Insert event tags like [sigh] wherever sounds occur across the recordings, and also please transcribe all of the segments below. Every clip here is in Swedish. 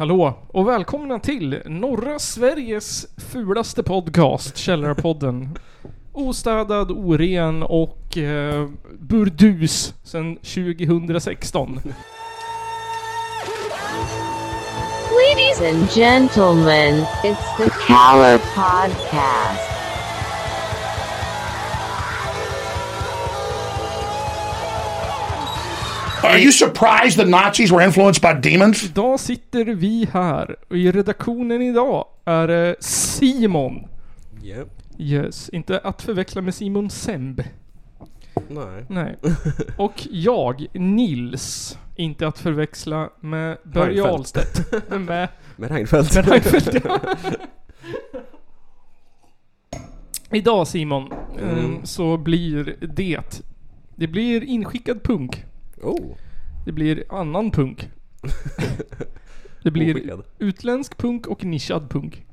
Hallå och välkomna till norra Sveriges fulaste podcast, Källarpodden. [laughs] Ostädad, oren och eh, burdus sedan 2016. Ladies and gentlemen, it's the Caller Podcast. Are you surprised the Nazis were influenced by demons? Idag sitter vi här och i redaktionen idag är det Simon. Yep. Yes, inte att förväxla med Simon Semb. Nej. Nej. [laughs] Och jag, Nils. Inte att förväxla med Börje Reinfeldt. Ahlstedt. [laughs] med, Med Reinfeldt. med Reinfeldt, ja. Idag Simon, Mm. eh, så blir det... Det blir inskickad punk. Oh. Det blir annan punk. [laughs] Det blir Oskickad. utländsk punk och nischad punk.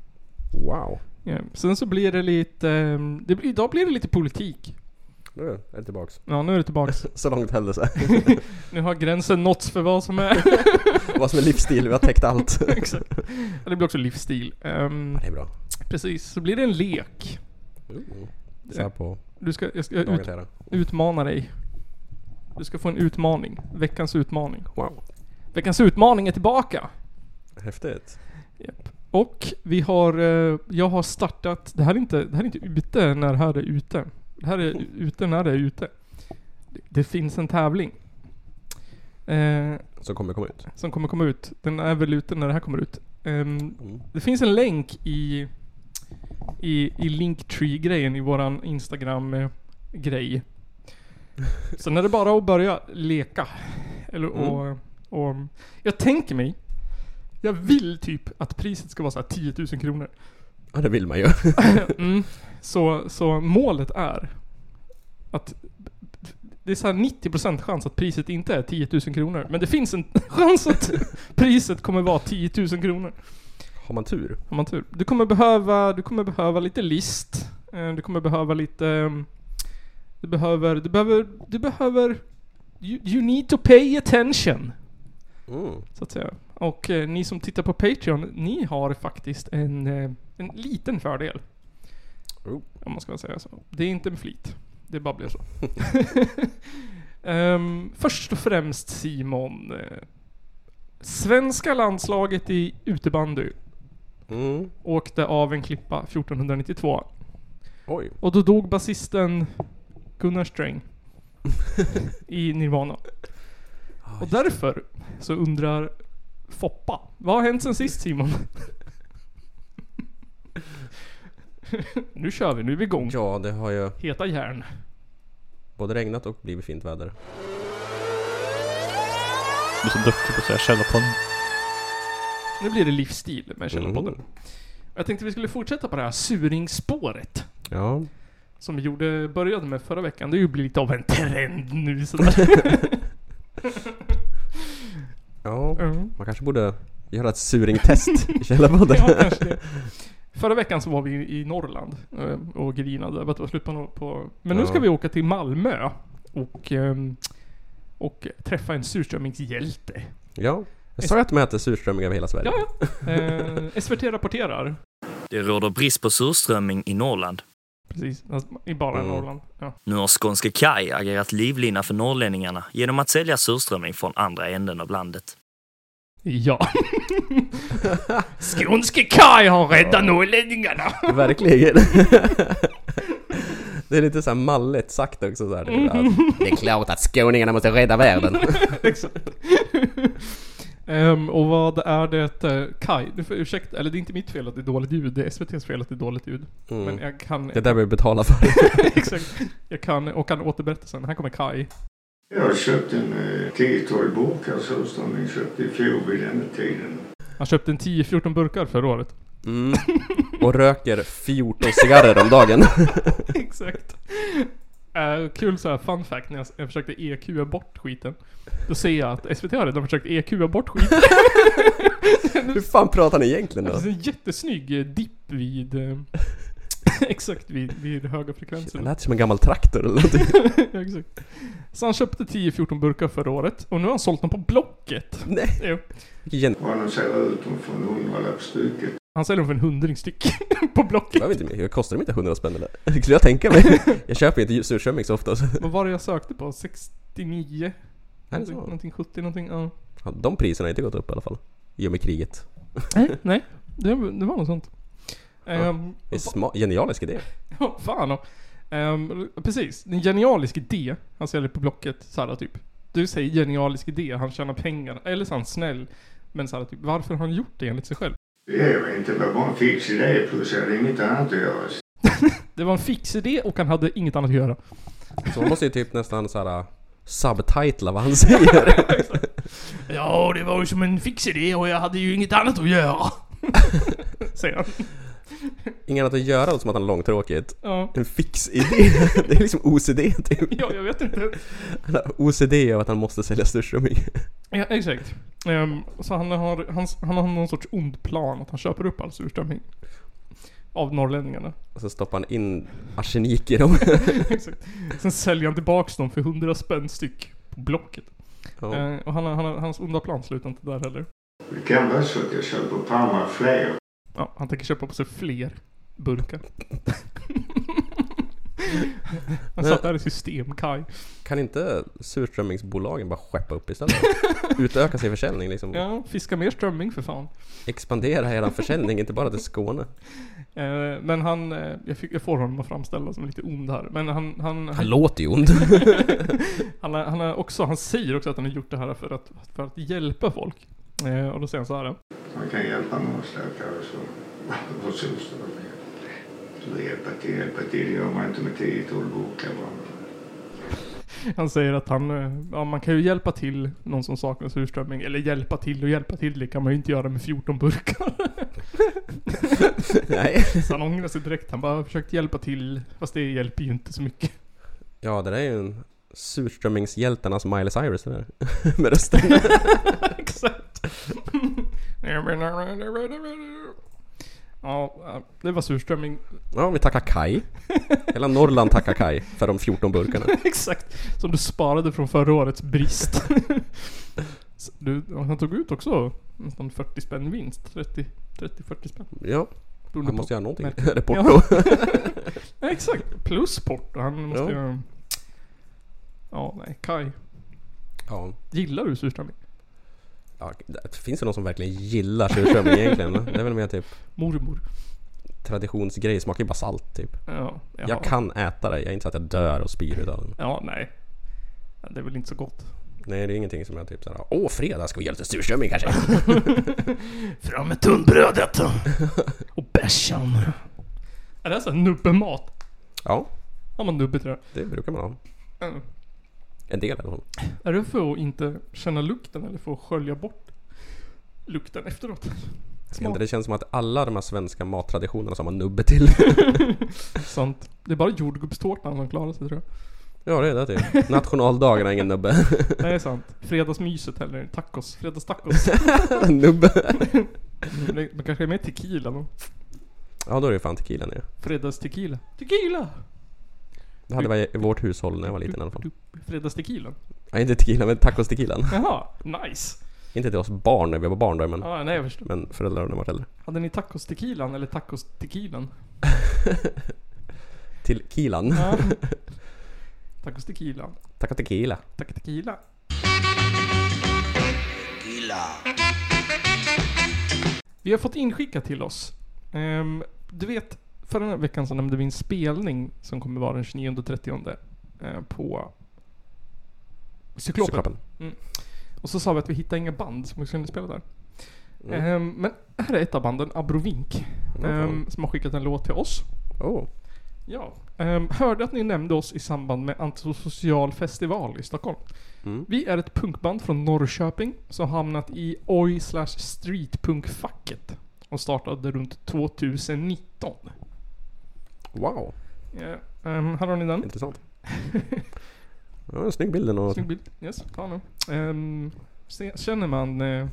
Wow. Ja. Sen så blir det lite... eh, Det, blir- idag blir det lite politik. Nu är det tillbaks. Ja, nu är det tillbaks. [laughs] Så långt sig. [laughs] Nu har gränsen nåtts för vad som är... Vad som är livsstil, vi har täckt allt. Exakt. Ja, det blir också livsstil. Ehm, Det är bra. precis, så blir det en lek. Uh. Så på Du ska, jag ska ut, utmana dig. Du ska få en utmaning. Veckans utmaning. Wow. Veckans utmaning är tillbaka! Häftigt. Japp. Och vi har, eh, jag har startat, det här är inte, det här är inte ute när det här är ute. Det här är ute när det är ute. Det, det finns en tävling. Eh, Som kommer komma ut. som kommer komma ut. Den är väl ute när det här kommer ut. Ehm, Mm. det finns en länk i, i, i Linktree-grejen i våran Instagram-grej. [laughs] Sen är det bara att börja leka. Eller och, och... Jag tänker mig... Jag vill typ att priset ska vara så här 10 000 kronor. Ja, det vill man ju. [laughs] [laughs] Mm. Så, så målet är att det är så här 90% chans att priset inte är 10 000 kronor. Men det finns en chans att priset kommer vara 10 000 kronor. Har man tur. Har man tur. Du kommer behöva, du kommer behöva lite list. Eh, Du kommer behöva lite... Du behöver, du behöver, du behöver... You, you need to pay attention. Mm. Så att säga. Och eh, ni som tittar på Patreon, ni har faktiskt en, eh, en liten fördel. Oh. Om man ska säga så. Det är inte med flit. Det bara blev så. [laughs] [laughs] Ehm, först och främst Simon. eh, Svenska landslaget i utebandy Mm. åkte av en klippa 1492. Oj. Och då dog basisten Gunnar Sträng [laughs] i Nirvana. Och därför så undrar Foppa, vad har hänt sen sist Simon? [laughs] nu kör vi, nu är vi igång. Ja, det har ju Heta järn. både regnat och blivit fint väder. Du är så duktig på att säga Källarpodden. Nu blir det livsstil med Källarpodden. Mm. Jag tänkte vi skulle fortsätta på det här suringspåret. Ja. Som vi gjorde, började med förra veckan. Det är ju blivit lite av en trend nu sådär. [laughs] Ja. Mm. Man kanske borde göra ett suringtest i Källarpodden. [laughs] Ja. Förra veckan så var vi i Norrland eh, och grinade över att det var slut på, på... Men nu Ja. ska vi åka till Malmö och, ehm, och träffa en surströmmingshjälte. Ja. Jag sa ju att de äter surströmming över hela Sverige. Ja, ja. Eh, SVT rapporterar. Det råder brist på surströmming i Norrland. Precis, i bara Mm. Norrland. Ja. Nu har Skånska Kaj agerat livlina för norrlänningarna genom att sälja surströmming från andra änden av landet. ja. Skånske Kaj har räddat norrlänningarna! Verkligen. Det är lite så här malligt sagt också så här. Mm. Det är klart att skåningarna måste rädda världen. [laughs] Exakt. Ehm, och vad är det, uh, Kai? Du får ursäkta, eller det är inte mitt fel att det är dåligt ljud, det är SVT's fel att det är dåligt ljud. Men Mm. jag kan... Det är där vi betalar för. [laughs] Exakt. Jag kan, och kan återberätta sen. Här kommer Kai. Jag har köpt en eh, 10-12 burkar surströmming köpte i fjol vid denna tiden. Han köpte en 10-14 burkar förra året. Mm. Och röker 14 cigarrer om dagen. [laughs] Exakt. Uh, kul så här fun fact när jag, jag försökte EQa bort skiten. Då ser jag att SVT har redan försökt EQa bort skiten. [laughs] Hur fan pratar ni egentligen Det då? finns en jättesnygg eh, dipp vid... eh, [laughs] Exakt, vid, vid höga Det frekvenser. lät som en gammal traktor eller någonting. [laughs] Ja, Exakt. Så han köpte 10-14 burkar förra året och nu har han sålt dem på Blocket. Nej. Jo. Vilken gen... Och annonserar ut dem för en hundralapp stycket. Han säljer dem för en hundring styck [laughs] på Blocket. Jag vet inte, jag kostar de inte 100 spänn eller? [laughs] Skulle jag tänka mig. Jag köper inte surströmming så ofta. [laughs] Vad var det jag sökte på? 69? Är det Någonting, någonting 70 någonting, ja. Ja, De priserna har inte gått upp i alla fall. I och med kriget. Nej, nej. Det, det var något sånt. Det är sma- genialisk idé. Ja, fan ehm, Precis, det är en genialisk idé. Han säljer på Blocket såhär typ. Du säger genialisk idé, han tjänar pengar. Eller så är han snäll. Men såhär typ, varför har han gjort det enligt sig själv? Jag vet inte, det var bara en fix idé plus jag hade inget annat att göra. [laughs] Det var en fix idé och han hade inget annat att göra. Så man måste ju typ nästan såhär subtitla vad han säger. [laughs] Ja, det var ju som en fix idé och jag hade ju inget annat att göra. [laughs] Säger han. [laughs] Inget annat att göra som att han är långtråkigt. Ja. En fix idé. [laughs] Det är liksom OCD typ. ja, jag vet inte. Han har OCD av att han måste sälja surströmming. Ja, exakt. Ehm, så han har, han, han har någon sorts ond plan att han köper upp all surströmming. Av norrlänningarna. Och så stoppar han in arsenik i dem. [laughs] Exakt. Sen säljer han tillbaks dem för 100 spänn styck på Blocket. Ja. Eh, och han, har- han, har- hans onda plan slutar inte där heller. Det kan vara så att jag köper på mig fler. Ja, han tänker köpa på sig fler burkar. [laughs] han satt där i system, Kai. Kan inte surströmmingsbolagen bara skeppa upp istället? [laughs] Utöka sin försäljning liksom. Ja, fiska mer strömming för fan. Expandera eran försäljning, inte bara till Skåne. Eh, men han, eh, jag, fick, jag får honom att framställa som lite ond här. Men han, han, Han låter ju ond. [laughs] han, han, också, han säger också att han har gjort det här för att, för att hjälpa folk. Eh, och då säger han så här. Man kan hjälpa någon stackare så. Och så står det. Så hjälpa till, hjälpa till. Gör man inte med 10-12 burkar bara. Han säger att han, eh, ja man kan ju hjälpa till någon som saknar surströmming. Eller hjälpa till och hjälpa till, det kan man ju inte göra med 14 burkar. [laughs] Nej. Så han ångrar sig direkt. Han bara har försökt hjälpa till, fast det hjälper ju inte så mycket. Ja, det där är ju en surströmmingshjältarnas Miley Cyrus det där. [laughs] Med rösten. [laughs] Exakt. Ja, eh, det var surströmming. Ja, vi tackar Kai. Hela Norrland tackar Kai för de 14 burkarna. [laughs] Exakt. Som du sparade från förra årets brist. Du, han tog ut också nästan 40 spänn vinst. 30, 30-40 spänn. Ja, han måste göra någonting. Är det porto? Ja, exakt. Plus porto. Han måste Ja. ju... Ja, nej. Kai. Ja. Gillar du surströmming? Ja. det- Finns det någon som verkligen gillar surströmming egentligen? [laughs] Det är väl mer typ Mormor. traditionsgrej, smakar ju bara salt typ. Ja. jaha. Jag kan äta det, jag är inte så att jag dör och spyr utav den. Ja, nej. Det är väl inte så gott. Nej, det är ingenting som jag typ såhär, åh fredag ska vi göra lite surströmming kanske? [laughs] Fram med tunnbrödet! [laughs] Och bärsan. Är det här nubbemat? Ja, Har man nubbe till det? det brukar man ha. Mm. En del i alla fall. Är det för att inte känna lukten eller för att skölja bort lukten efteråt? Inte, Det känns som att alla de här svenska mattraditionerna som har nubbe till. [laughs] Sant. Det är bara jordgubbstårtan som klarar sig tror jag. Ja, det är det typ. Nationaldagen har ingen nubbe. [laughs] Det är sant. Fredagsmyset eller tacos. Fredagstacos. [laughs] nubbe. Man kanske är med tequila då. Ja, då är det fan tequila ner. Fredagstequila. Tequila! Det hade varit i vårt hushåll när jag var liten i alla fall. Fredagstequilan. Nej, inte tequila, men tacos-tequilan. [laughs] Jaha, nice. Inte till oss barn när vi var barn då, men, Ja, nej jag förstår. men föräldrar när de var äldre. Hade ni tacos-tequilan eller tacos-tequilan? [laughs] Till kilan. Ja. [laughs] Tacos-tequilan. Taco tequila. Tack tequila. Vi har fått inskickat till oss. Ehm, du vet, förra veckan så nämnde vi en spelning som kommer vara den 29 och 30 eh, på Cyklopen. Cyklopen. Och så sa vi att vi hittade inga band som vi skulle spela där. Mm. Ehm, men här är ett av banden, Abrovink, ehm, som har skickat en låt till oss. Oh. Ja. Um, hörde att ni nämnde oss i samband med Antisocial festival i Stockholm. Mm. Vi är ett punkband från Norrköping som hamnat i oj slash streetpunkfacket och startade runt 2019. Wow, Ja, ehm, här har ni den. intressant. [laughs] Ja, en snygg bild ändå. Snygg bild. Yes, ta se, känner man... Uh,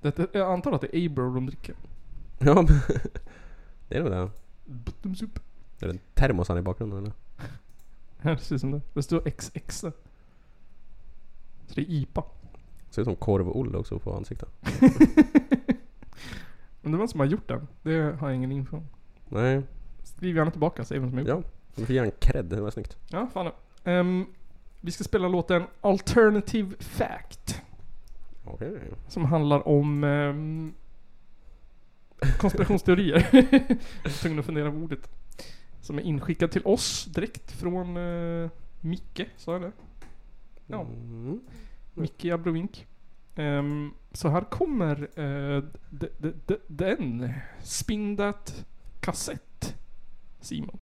det, jag antar att det är Abro de dricker. [laughs] Ja, [laughs] det är nog det. Bottoms up. Är det termosan i bakgrunden eller? Ja, det ut som det. Det står XX. Så det är IPA. Ser ut som korv-Olle också på ansiktet. Men det var som har gjort den? Det har jag ingen info om. Nej, Skriv gärna tillbaka, säg vem som har gjort ja. Du får ge en cred, det var snyggt. Ja, fan um, Vi ska spela låten Alternative Fact. Okej. Som handlar om ehm, konspirationsteorier. [laughs] Jag var tvungen att fundera på ordet. Som är inskickad till oss direkt från uh, Micke, sa jag det? Ja. Mm. Micke Abrovink. Ehm, så här kommer uh, den. Spin that kassett. Simon.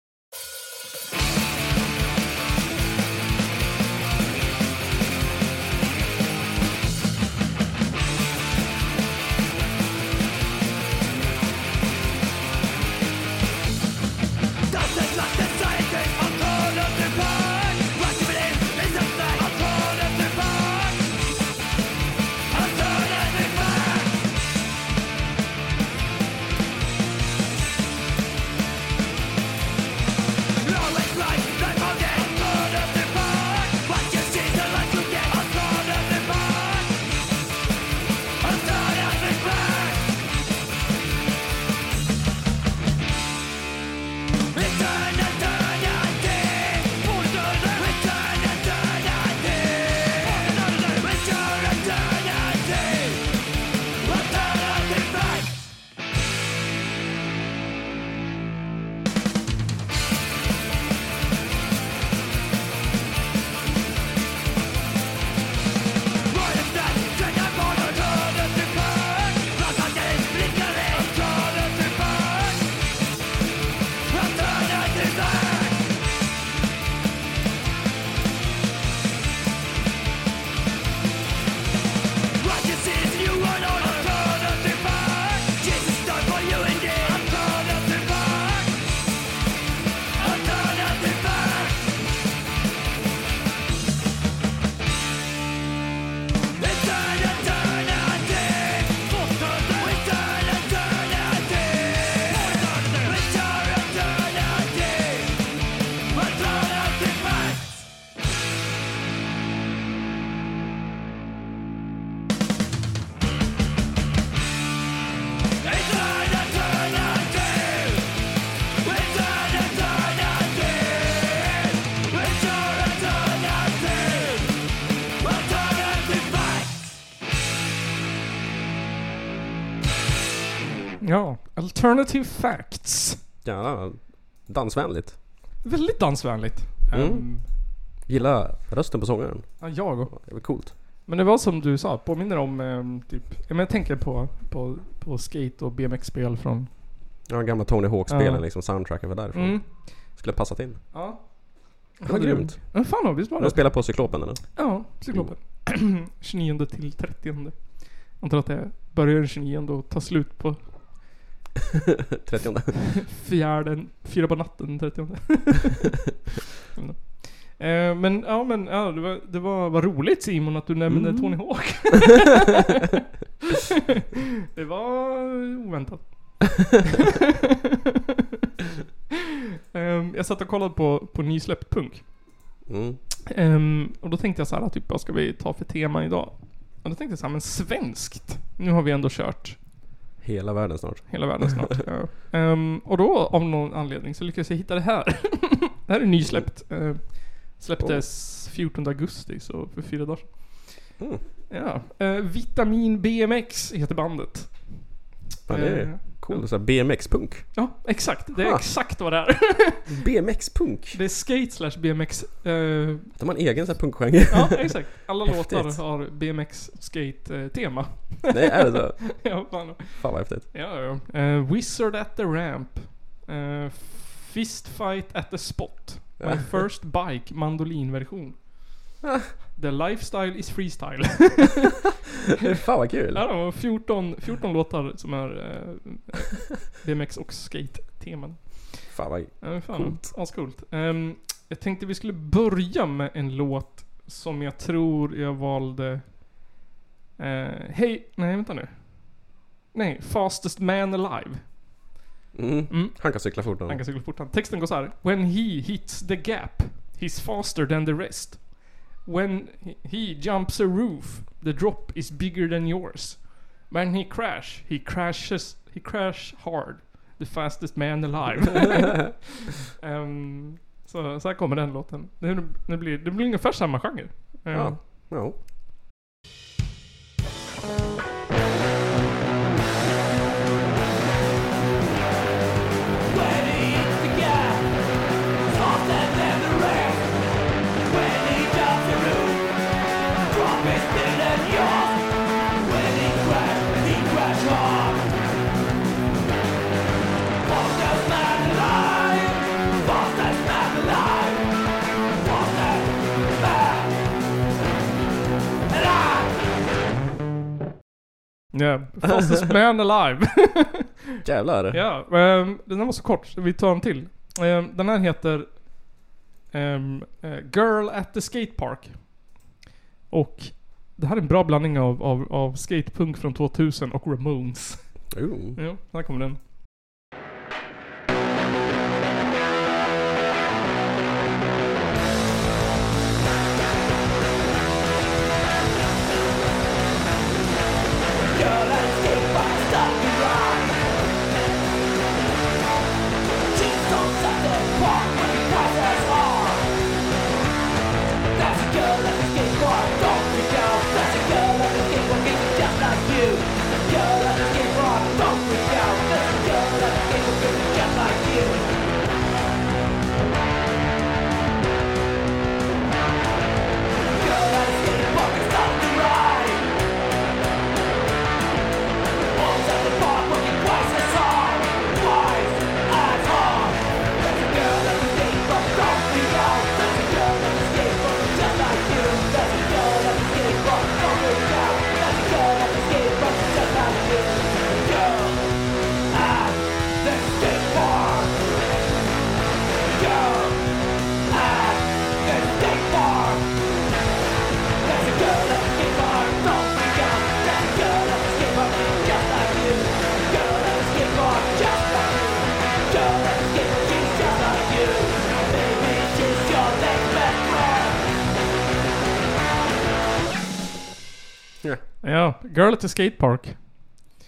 Alternative Facts. Ja, dansvänligt. Väldigt dansvänligt. Mm. Ehm, Gillar rösten på sångaren. ja, jag och. Det var coolt. Men det var som du sa, påminner om ehm, typ, ja, men jag tänker på, på, på skate och BMX-spel från... Ja, gamla Tony Hawk-spelen Ja. liksom, soundtracken var därifrån. Mm. Skulle passat in. Ja. Det var grymt. Ja, fan visst var De det? spelar på Cyklopen eller? Ja, Cyklopen. [clears throat] 29 till 30. Antar att det börjar den 29 och tar slut på [laughs] 30 [laughs] fjärde, fyra på natten 30. [laughs] Eh, men ja men ja, det var, det var vad roligt Simon att du nämnde Mm. Tony Hawk. det var oväntat. Ehm, jag satt och kollade på, på nysläppt punk. mm. Ehm, och då tänkte jag så här, typ vad ska vi ta för tema idag? Och då tänkte jag så här, men svenskt. Nu har vi ändå kört Hela världen snart. hela världen snart. [laughs] ja. Ehm, och då av någon anledning så lyckades jag hitta det här. [laughs] det här är nysläppt. Uh, släpptes 14 augusti, så för fyra dagar. Mm. Ja. eh, Vitamin BMX heter bandet. Ja, det Eh, är coolt. Så BMX-punk. Ja, exakt. Det är Ha. exakt vad det är. [laughs] BMX-punk? det är skate slash BMX. eh, De har en egen så här punkgenre. ja, exakt. Alla [laughs] låtar har BMX skate eh. Nej, är det så? [laughs] ja, fan. Fan vad häftigt. Ja, ja. Eh, Wizard at the ramp. Uh, fist fight at the spot. My first bike mandolinversion. [laughs] The lifestyle is freestyle. [laughs] Fan vad kul. ja, det var 14, 14 låtar som är uh, BMX och skate-teman. Fan vad... Ja, fan. Coolt. Ascoolt. Um, jag tänkte vi skulle börja med en låt som jag tror jag valde... Uh, Hej, nej vänta nu. Nej, Fastest Man Alive. Mm. Mm. Han kan cykla fort. Han kan cykla fort. Texten går så här. When he hits the gap, he's faster than the rest. When he- jumps a roof, the drop is bigger than yours. When he crash, he crashes, he crash hard. The fastest man alive. [laughs] [laughs] Ehm, så, så här kommer den låten. Det, det, blir, det blir ungefär samma genre. Ehm, Ja. Ja. Ja, fastest man alive. [laughs] Jävlar. Ja, ehm, den här var så kort, så vi tar en till. Ehm, den här heter ehm, eh, Girl at the Skate Park. Och det här är en bra blandning av, av, av skatepunk från 2000 och Ramones. Oh. Ja, här kommer den. Ja. Girl at the Skate Park.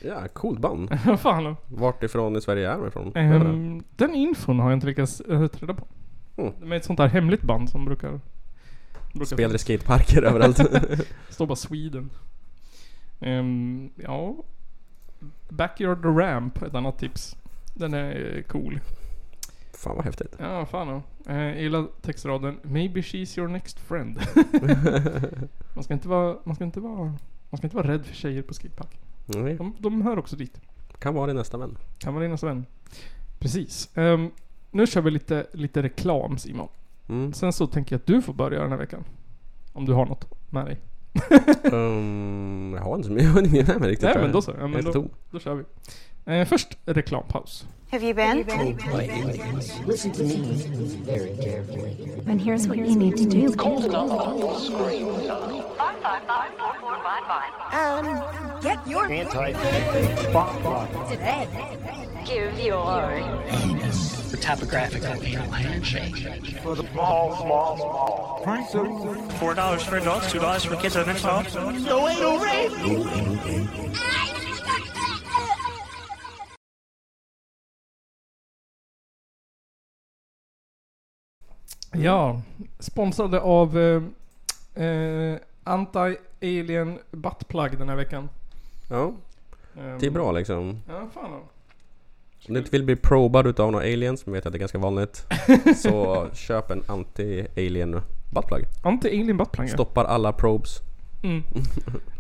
Ja, coolt band. [laughs] Fan. Vart ifrån i Sverige är de ifrån? Ehm, den infon har jag inte lyckats ta reda på. Mm. De är ett sånt där hemligt band som brukar... brukar Spelar i skateparker [laughs] överallt. [laughs] står bara Sweden. Ehm, ja. Backyard Ramp, ett annat tips. Den är eh, cool. Fan vad häftigt. Ja, fan ja. Eh, Jag gillar textraden Maybe she's your next friend. man ska inte vara, man ska inte vara, man ska inte vara rädd för tjejer på skatepark. Nej, De, de hör också dit. kan vara din nästa vän. Kan vara dina vän. Precis. Ehm, nu kör vi lite, lite reklam Simon. Mm. Sen så tänker jag att du får börja den här veckan. Om du har något med dig. um, [laughs] jag har inte så mycket, med mig riktigt. Nej men då så. Ja, men då, då kör vi. Eh, först reklampaus. Have you been? Listen to me very carefully. And here's what you need to do. Um, get your Anti today. Give your for topographical anal handshake. Four dollars for adults, two dollars for kids on next hall. No anal rape. Ja, sponsrade av eh, eh, Anti-Alien Buttplug den här veckan. Ja, Ehm, det är bra liksom. Ja, fan då. Om du inte vill bli probad utav några aliens, som vet att det är ganska vanligt. [laughs] så köp en anti-alien buttplug. Anti-Alien Buttplug. Stoppar alla probes. Mm. [laughs]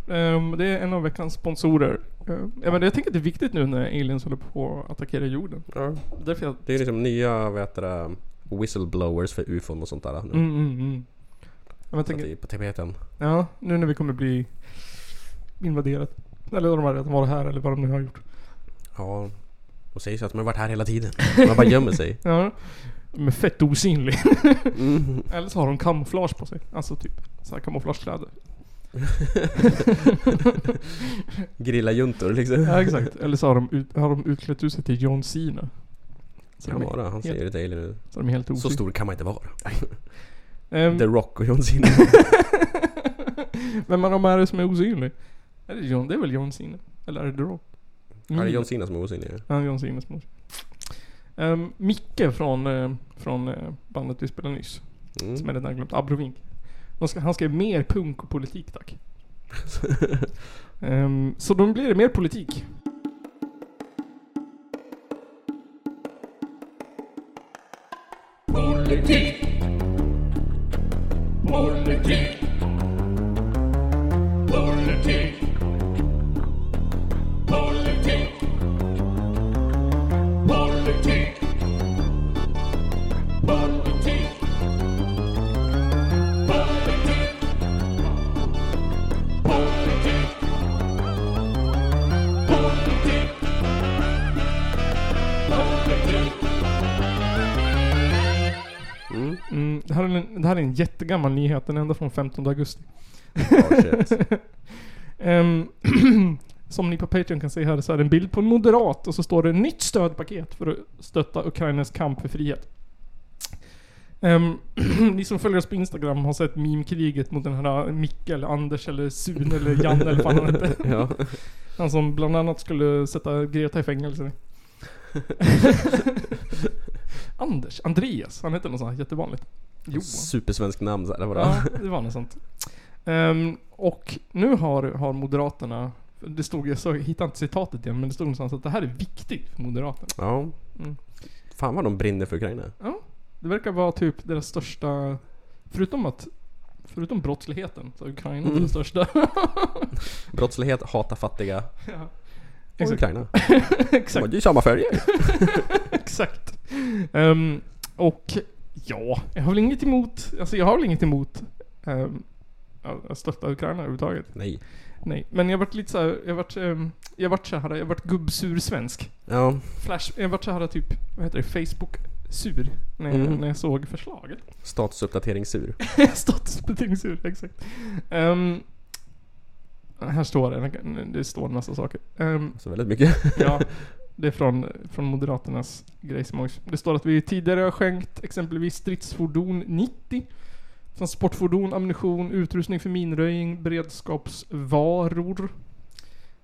Ehm, det är en av veckans sponsorer. Uh, ja, men jag tänker att det är viktigt nu när aliens håller på att attackera jorden. Ja. Därför jag... Det är liksom nya, vad heter det, whistleblowers för ufon och sånt där. Nu. Mm, mm, mm. Ja, det tänker, är på tapeten. ja, nu när vi kommer bli invaderat. Eller de har redan varit här eller vad de nu har gjort. Ja, och säger så att de har varit här hela tiden. Man bara gömmer sig. [laughs] Ja. De är fett osynlig. Mm. Eller så har de kamouflage på sig. Alltså typ så här kamouflagekläder. [laughs] Grilla-juntor liksom. Ja exakt. Eller så har de, ut, har de utklätt ut sig till John Cena. Så Kan vara, han helt- ser lite alien ut. Så de är helt Så stor kan man inte vara. Ehm, The Rock och John Cena. [laughs] Vem av dem är det som är osynlig? Är det, John, det är väl John Cena? Eller är det The Rock? Ja, det är John Cena som är osynlig. Ja, John Cena som är osynlig. Um, Micke från, eh, från eh, bandet vi spelade nyss. Mm. Som jag redan glömt. Abrovink. Han skrev mer punk och politik tack. [laughs] Ehm, så då blir det mer. Politik. Politik. Politik. En, det här är en jättegammal nyhet. Den är ända från 15 augusti. [laughs] Ehm, [clears throat] som ni på Patreon kan se här så är det en bild på en moderat och så står det nytt stödpaket för att stötta Ukrainas kamp för frihet. Ehm, [clears throat] ni som följer oss på Instagram har sett meme-kriget mot den här Micke eller Anders eller Sune eller Janne eller vad han hette. [laughs] Ja. Han som bland annat skulle sätta Greta i fängelse. [laughs] Anders, Andreas, han hette något sånt jättevanligt. Johan. Supersvensk namn så här, eller vadå? Ja, det var något sånt. Ehm, och nu har, har Moderaterna, det stod, jag, så, jag hittade inte citatet igen, men det stod någonstans att det här är viktigt för Moderaterna. Ja. Mm. Fan vad de brinner för Ukraina. Ja, det verkar vara typ deras största, förutom att Förutom brottsligheten så är Ukraina Mm. det största. [laughs] Brottslighet, hata fattiga. ja. Och [laughs] Exakt. Ukraina. Exakt. Det är ju samma färger. [laughs] Exakt. Ehm, och ja, jag har väl inget emot, alltså jag har väl inget emot um, att stötta Ukraina överhuvudtaget. Nej. Nej, men jag har varit lite såhär, jag har varit, um, jag har varit såhär, jag har varit gubbsur svensk. Ja. Flash, jag har varit såhär typ, vad heter det, Facebook-sur. När, jag- Mm. när jag såg förslaget. [laughs] Statusuppdateringssur. Statusbetingssur, exakt. Ehm, här står det, det står en massa saker. Um, Så väldigt mycket. ja, [laughs] det är från, från Moderaternas grejsmojs. Det står att vi tidigare har skänkt exempelvis stridsfordon 90, transportfordon, ammunition, utrustning för minröjning, beredskapsvaror,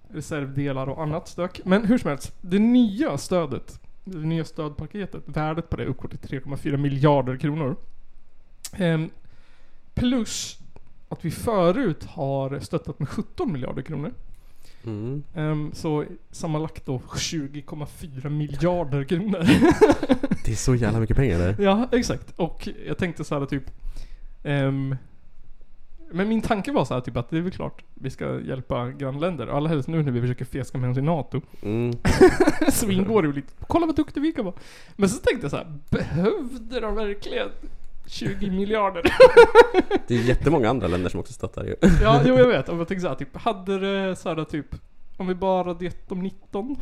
reservdelar och annat stök. Men hur som helst, det nya stödet, det nya stödpaketet, värdet på det uppgår till 3,4 miljarder kronor. Ehm, plus att vi förut har stöttat med 17 miljarder kronor. Mm. Ehm, så sammanlagt då 20,4 miljarder kronor. Det är så jävla mycket pengar där. ja, exakt. Och jag tänkte så här typ... ehm, men min tanke var så här typ att det är väl klart vi ska hjälpa grannländer. Allra helst nu när vi försöker fjäska med oss i NATO. Mm. [laughs] så ingår det ju lite. Kolla vad duktiga vi kan vara. Men så tänkte jag så här, behövde de verkligen 20 miljarder? [laughs] Det är jättemånga andra länder som också stöttar ju. ja, jo jag vet. Och jag tänkte så här, typ, hade det så här typ om vi bara gett dem 19?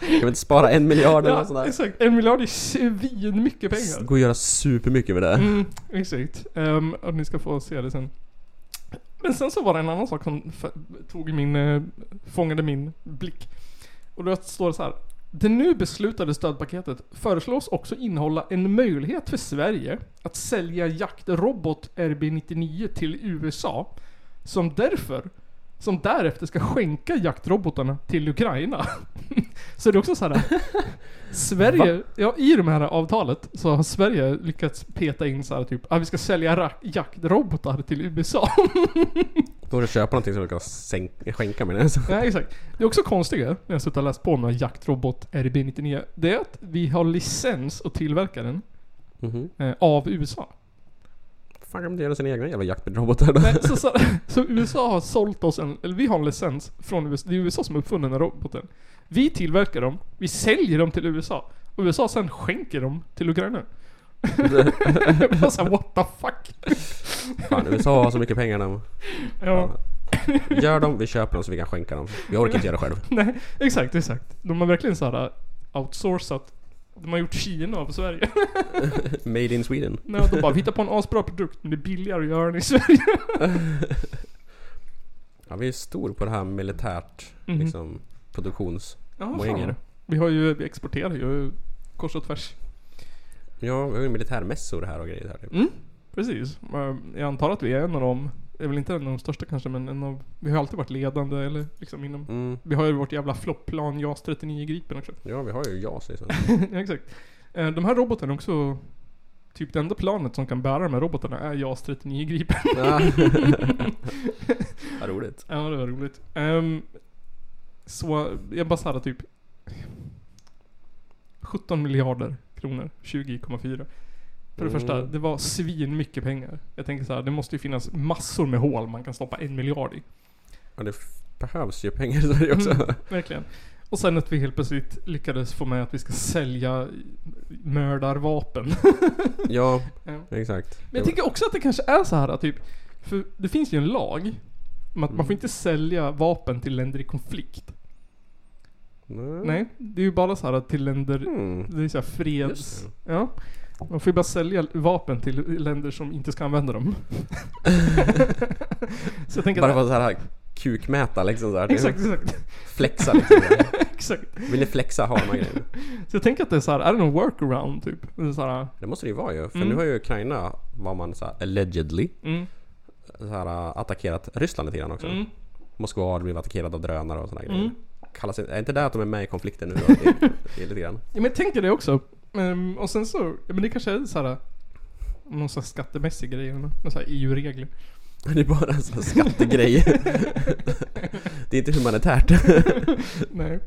Kan vi inte spara en miljard eller Ja, något sånt där? exakt. En miljard är svin mycket pengar. Gå och göra supermycket med det. Mm, exakt. Um, och ni ska få se det sen. Men sen så var det en annan sak som tog min, eh, fångade min blick. Och då står det så här. Det nu beslutade stödpaketet föreslås också innehålla en möjlighet för Sverige att sälja jaktrobot RB99 till USA. Som därför, som därefter ska skänka jaktrobotarna till Ukraina. [laughs] så det är också så här. Sverige, ja i de här avtalet så har Sverige lyckats peta in så här typ att vi ska sälja jaktrobotar till USA. [laughs] Då det köpa någonting som du kan skänka med det. ja exakt. Det är också konstiga, när jag suttit och läst på med jaktrobot RB99, det är att vi har licens att tillverka den Mhm. eh, av USA. Fan kan de göra sina egna jävla jaktrobotar då? Nej, så, så, [laughs] så USA har sålt oss en, eller vi har en licens från USA, det är USA som har uppfunnit den här roboten. Vi tillverkar dem, vi säljer dem till USA. Och USA sen skänker dem till Ukraina. Jag [laughs] bara såhär, what the fuck? Fan USA har så mycket pengar de. Ja. Gör dem, vi köper dem så vi kan skänka dem. Vi orkar inte göra själv. [laughs] Nej, exakt, exakt. De har verkligen såhär outsourcat De har gjort Kina av Sverige. [laughs] Made in Sweden. Nej, de bara, vi hittar på en asbra produkt men det är billigare att göra den i Sverige. [laughs] Ja, vi är stor på det här militärt, Mhm. liksom produktions... Ja, Poänger. fan. Vi har ju, vi exporterar ju kors och tvärs. Ja, vi har ju militärmässor här och grejer här. Typ. Mm, precis. Jag antar att vi är en av dem, är väl inte en av de största kanske men en av, vi har alltid varit ledande eller liksom inom, Mm. vi har ju vårt jävla flopplan JAS 39 Gripen också. Ja, vi har ju JAS liksom. [laughs] ja, exakt. Eh, De här robotarna också Typ det enda planet som kan bära de här robotarna är JAS 39 Gripen. [laughs] Ja. Vad roligt. Ja, det var roligt. Ehm, så jag bara såhär typ 17 miljarder kronor, 20,4. För det första, Mm. det var svin mycket pengar. Jag tänker så här, det måste ju finnas massor med hål man kan stoppa en miljard i. Ja, det behövs ju pengar [laughs] i Sverige också. Mm, verkligen. Och sen att vi helt plötsligt lyckades få med att vi ska sälja mördarvapen. [laughs] Ja, Ja. exakt. Men jag tycker också att det kanske är så här att typ, för det finns ju en lag om att Mm. man får inte sälja vapen till länder i konflikt. Nej. Nej, det är ju bara så här att till länder, Mm. det är så här freds... Ja. Man får ju bara sälja vapen till länder som inte ska använda dem. [laughs] så jag tänker Bara för att så här kukmäta liksom så här. Exakt, exakt. Flexa liksom. [laughs] exakt. Vill ni flexa ha de här grejerna? Så jag tänker att det är så här, är det någon workaround typ? Det så här, Det måste det ju vara ju. För Mm. nu har ju Ukraina, vad man så här, allegedly, mm, så här, attackerat Ryssland lite grann också. mm, Moskva har blivit attackerad av drönare och sådana grejer. mm. Kallas, är inte det att de är med i konflikten nu då? [laughs] I, i lite grann. Ja men jag tänker det också. Ehm, och sen så, ja, men det kanske är så här någon sån här skattemässig grej eller någon sån här EU-regler. Det är bara en sån skattegrej. [laughs] det är inte humanitärt. [laughs] Nej.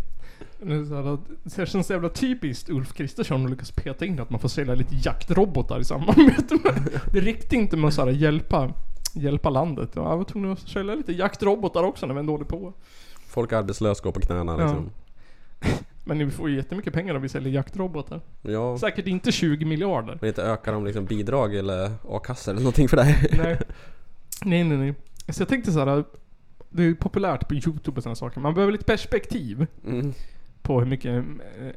Så det känns så jävla typiskt Ulf Kristersson att lyckas peta in att man får sälja lite jaktrobotar i samarbete med. [laughs] Det räckte inte med att så här, hjälpa, hjälpa landet. Ja, Jag var tvungen att sälja lite jaktrobotar också när vi ändå håller på. Folk arbetslösa, går på knäna liksom. Men ni får ju jättemycket pengar om vi säljer jaktrobotar. Ja. Säkert inte 20 miljarder. Men inte ökar de liksom bidrag eller a-kassa eller någonting för det. [laughs] Nej. Nej, nej, nej. Så jag tänkte så här. Det är ju populärt på YouTube och sådana saker. Man behöver lite perspektiv Mm. på hur mycket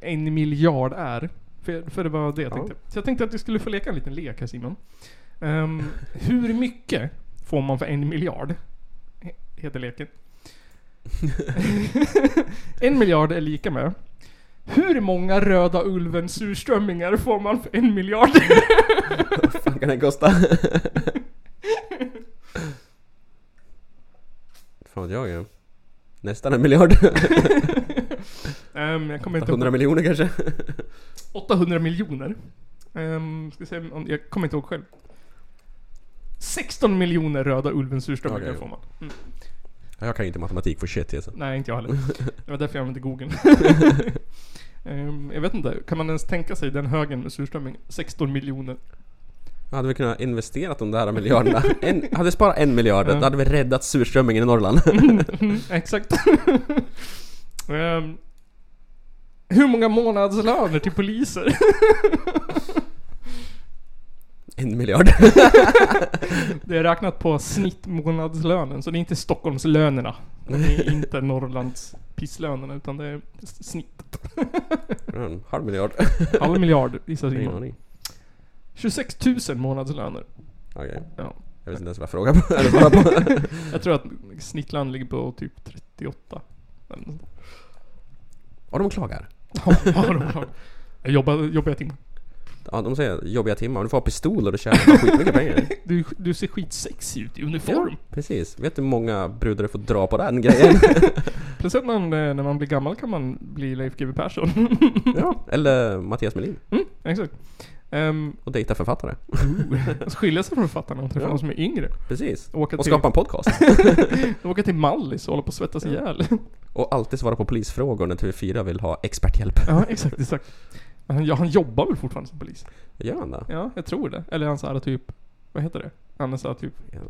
en miljard är. För, för det var det jag Ja. tänkte. Så jag tänkte att vi skulle få leka en liten lek här Simon. Ehm, hur mycket får man för en miljard? He- Heter leken. [laughs] [laughs] en miljard är lika med hur många röda ulven surströmmingar får man för en miljard? [laughs] Vad fan kan det kosta? Fan vet jag ju. Nästan en miljard. [laughs] Ehm, jag kommer inte 100 ihåg. miljoner kanske? 800 miljoner. Um, ska se om, jag kommer inte ihåg själv. 16 miljoner röda ulven surströmmingar Okej. får man. Mm. Jag kan ju inte matematik för shit alltså. Nej, inte jag heller. Det var därför jag använde Google. [laughs] Ehm, jag vet inte, kan man ens tänka sig den högen med surströmming? 16 miljoner. Hade vi kunnat investerat de där miljarderna? [laughs] En, hade vi sparat en miljard, Ja. då hade vi räddat surströmmingen i Norrland. [laughs] [laughs] Mm, exakt. Ehm, hur många månadslöner till poliser? En miljard. [laughs] Det är räknat på snittmånadslönen, så det är inte Stockholmslönerna. Det är [laughs] inte Norrlands pisslönerna, utan det är snittet. En halv miljard. [laughs] Halv miljard gissar Simon. aning. 26 000 månadslöner. Okej. Ja. Jag vet inte ens vad jag frågar på. Eller bara på. Jag tror att snittlön ligger på typ 38. Eller något sånt. Och de klagar. Ja, ja, de har- Jag jobbar, jobbar jag timmar. Ja, de säger jobbiga timmar. Du får ha pistoler och tjänar bara skitmycket pengar. [laughs] Du, du ser skitsexig ut i uniform. Precis. Vet du hur många brudar du får dra på den grejen? [laughs] Plus att man, eh, när man blir gammal kan man bli Leif GW Persson. [laughs] ja. Eller Mattias Melin. Mm, exakt. Um, Och dejta författare. skilja sig från författarna och träffa Ja. någon som är yngre. Precis. Åka Och till, skapa en podcast. åka till Mallis och hålla på att svettas ihjäl. Och alltid svara på polisfrågor när TV4 vill ha experthjälp. ja, exakt, exakt. Han, [laughs] ja, han jobbar väl fortfarande som polis? Gör han det? Ja, jag tror det. Eller han såhär typ, vad heter det? Han är såhär typ, Ja.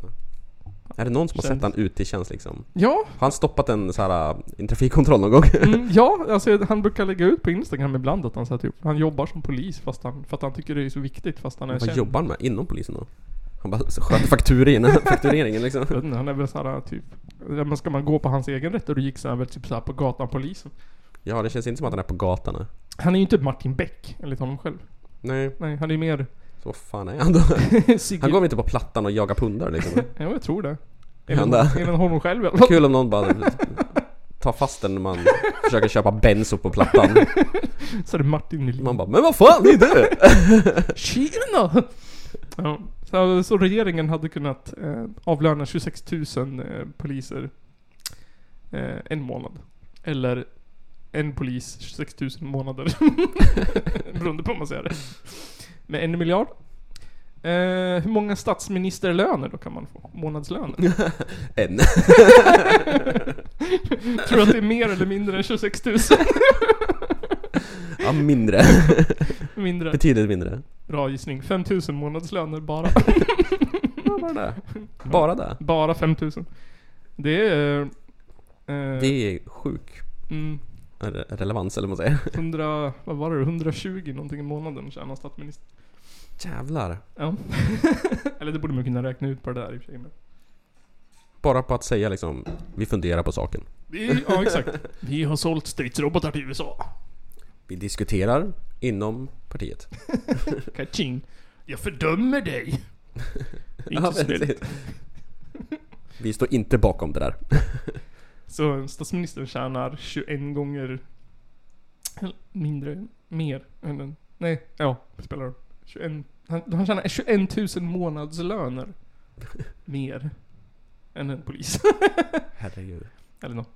Är det någon som har sett han ute i tjänst liksom? ja, Har han stoppat en så här, en trafikkontroll någon gång? mm, [laughs] ja, alltså han brukar lägga ut på Instagram ibland att han såhär typ, han jobbar som polis fast han, för att han tycker det är så viktigt fast han är Vad känd. jobbar han med inom polisen då? Han bara sköter faktureringen, [laughs] faktureringen liksom. Inte, Han är väl såhär typ, ja, men ska man gå på hans egen retorik så är han väl typ såhär på gatan polisen. Ja, det känns inte som att han är på gatan. Han är ju inte Martin Beck, enligt honom själv. Nej, Nej, han är ju mer... så vad fan är han då? [laughs] Han går väl inte på plattan och jagar pundar liksom? [laughs] Ja, jag tror det. Det? enligt honom själv i alla fall. Kul om någon bara tar fast den när man [laughs] försöker köpa benzo på plattan. Så är det Martin Nylén. Man bara 'Men vad fan, är du!' Tjena! Ja, så, så regeringen hade kunnat eh, avlöna 26 000 eh, poliser eh, en månad. Eller en polis 26 000 månader. [laughs] Beroende på hur man säger det. Med en miljard. Eh, hur många statsministerlöner då kan man få? Månadslöner? [laughs] En. [laughs] Tror du att det är mer eller mindre än 26 000? Ja, mindre. Mindre. Betydligt mindre. Bra gissning. 5 000 månadslöner bara. Bara det. Bara det. Bara 5 000. Det är... Eh, Det är sjuk mm, relevans eller vad man säger. [laughs] 100, vad var det? 120 någonting i månaden tjänar statsministern. Jävlar. Ja. [laughs] Eller det borde man kunna räkna ut på det där i och för sig. Bara på att säga liksom, vi funderar på saken. Vi, ja exakt. Vi har sålt stridsrobotar till USA. Vi diskuterar inom partiet. [laughs] Kaching. Jag fördömer dig. Inte Ja, snällt. Vi står inte bakom det där. Så statsministern tjänar 21 gånger mindre, mer än en, nej, ja, det spelar roll. 21, han, han tjänar 21 000 månadslöner. Mer. Än en polis. [laughs] Herregud. Eller nåt.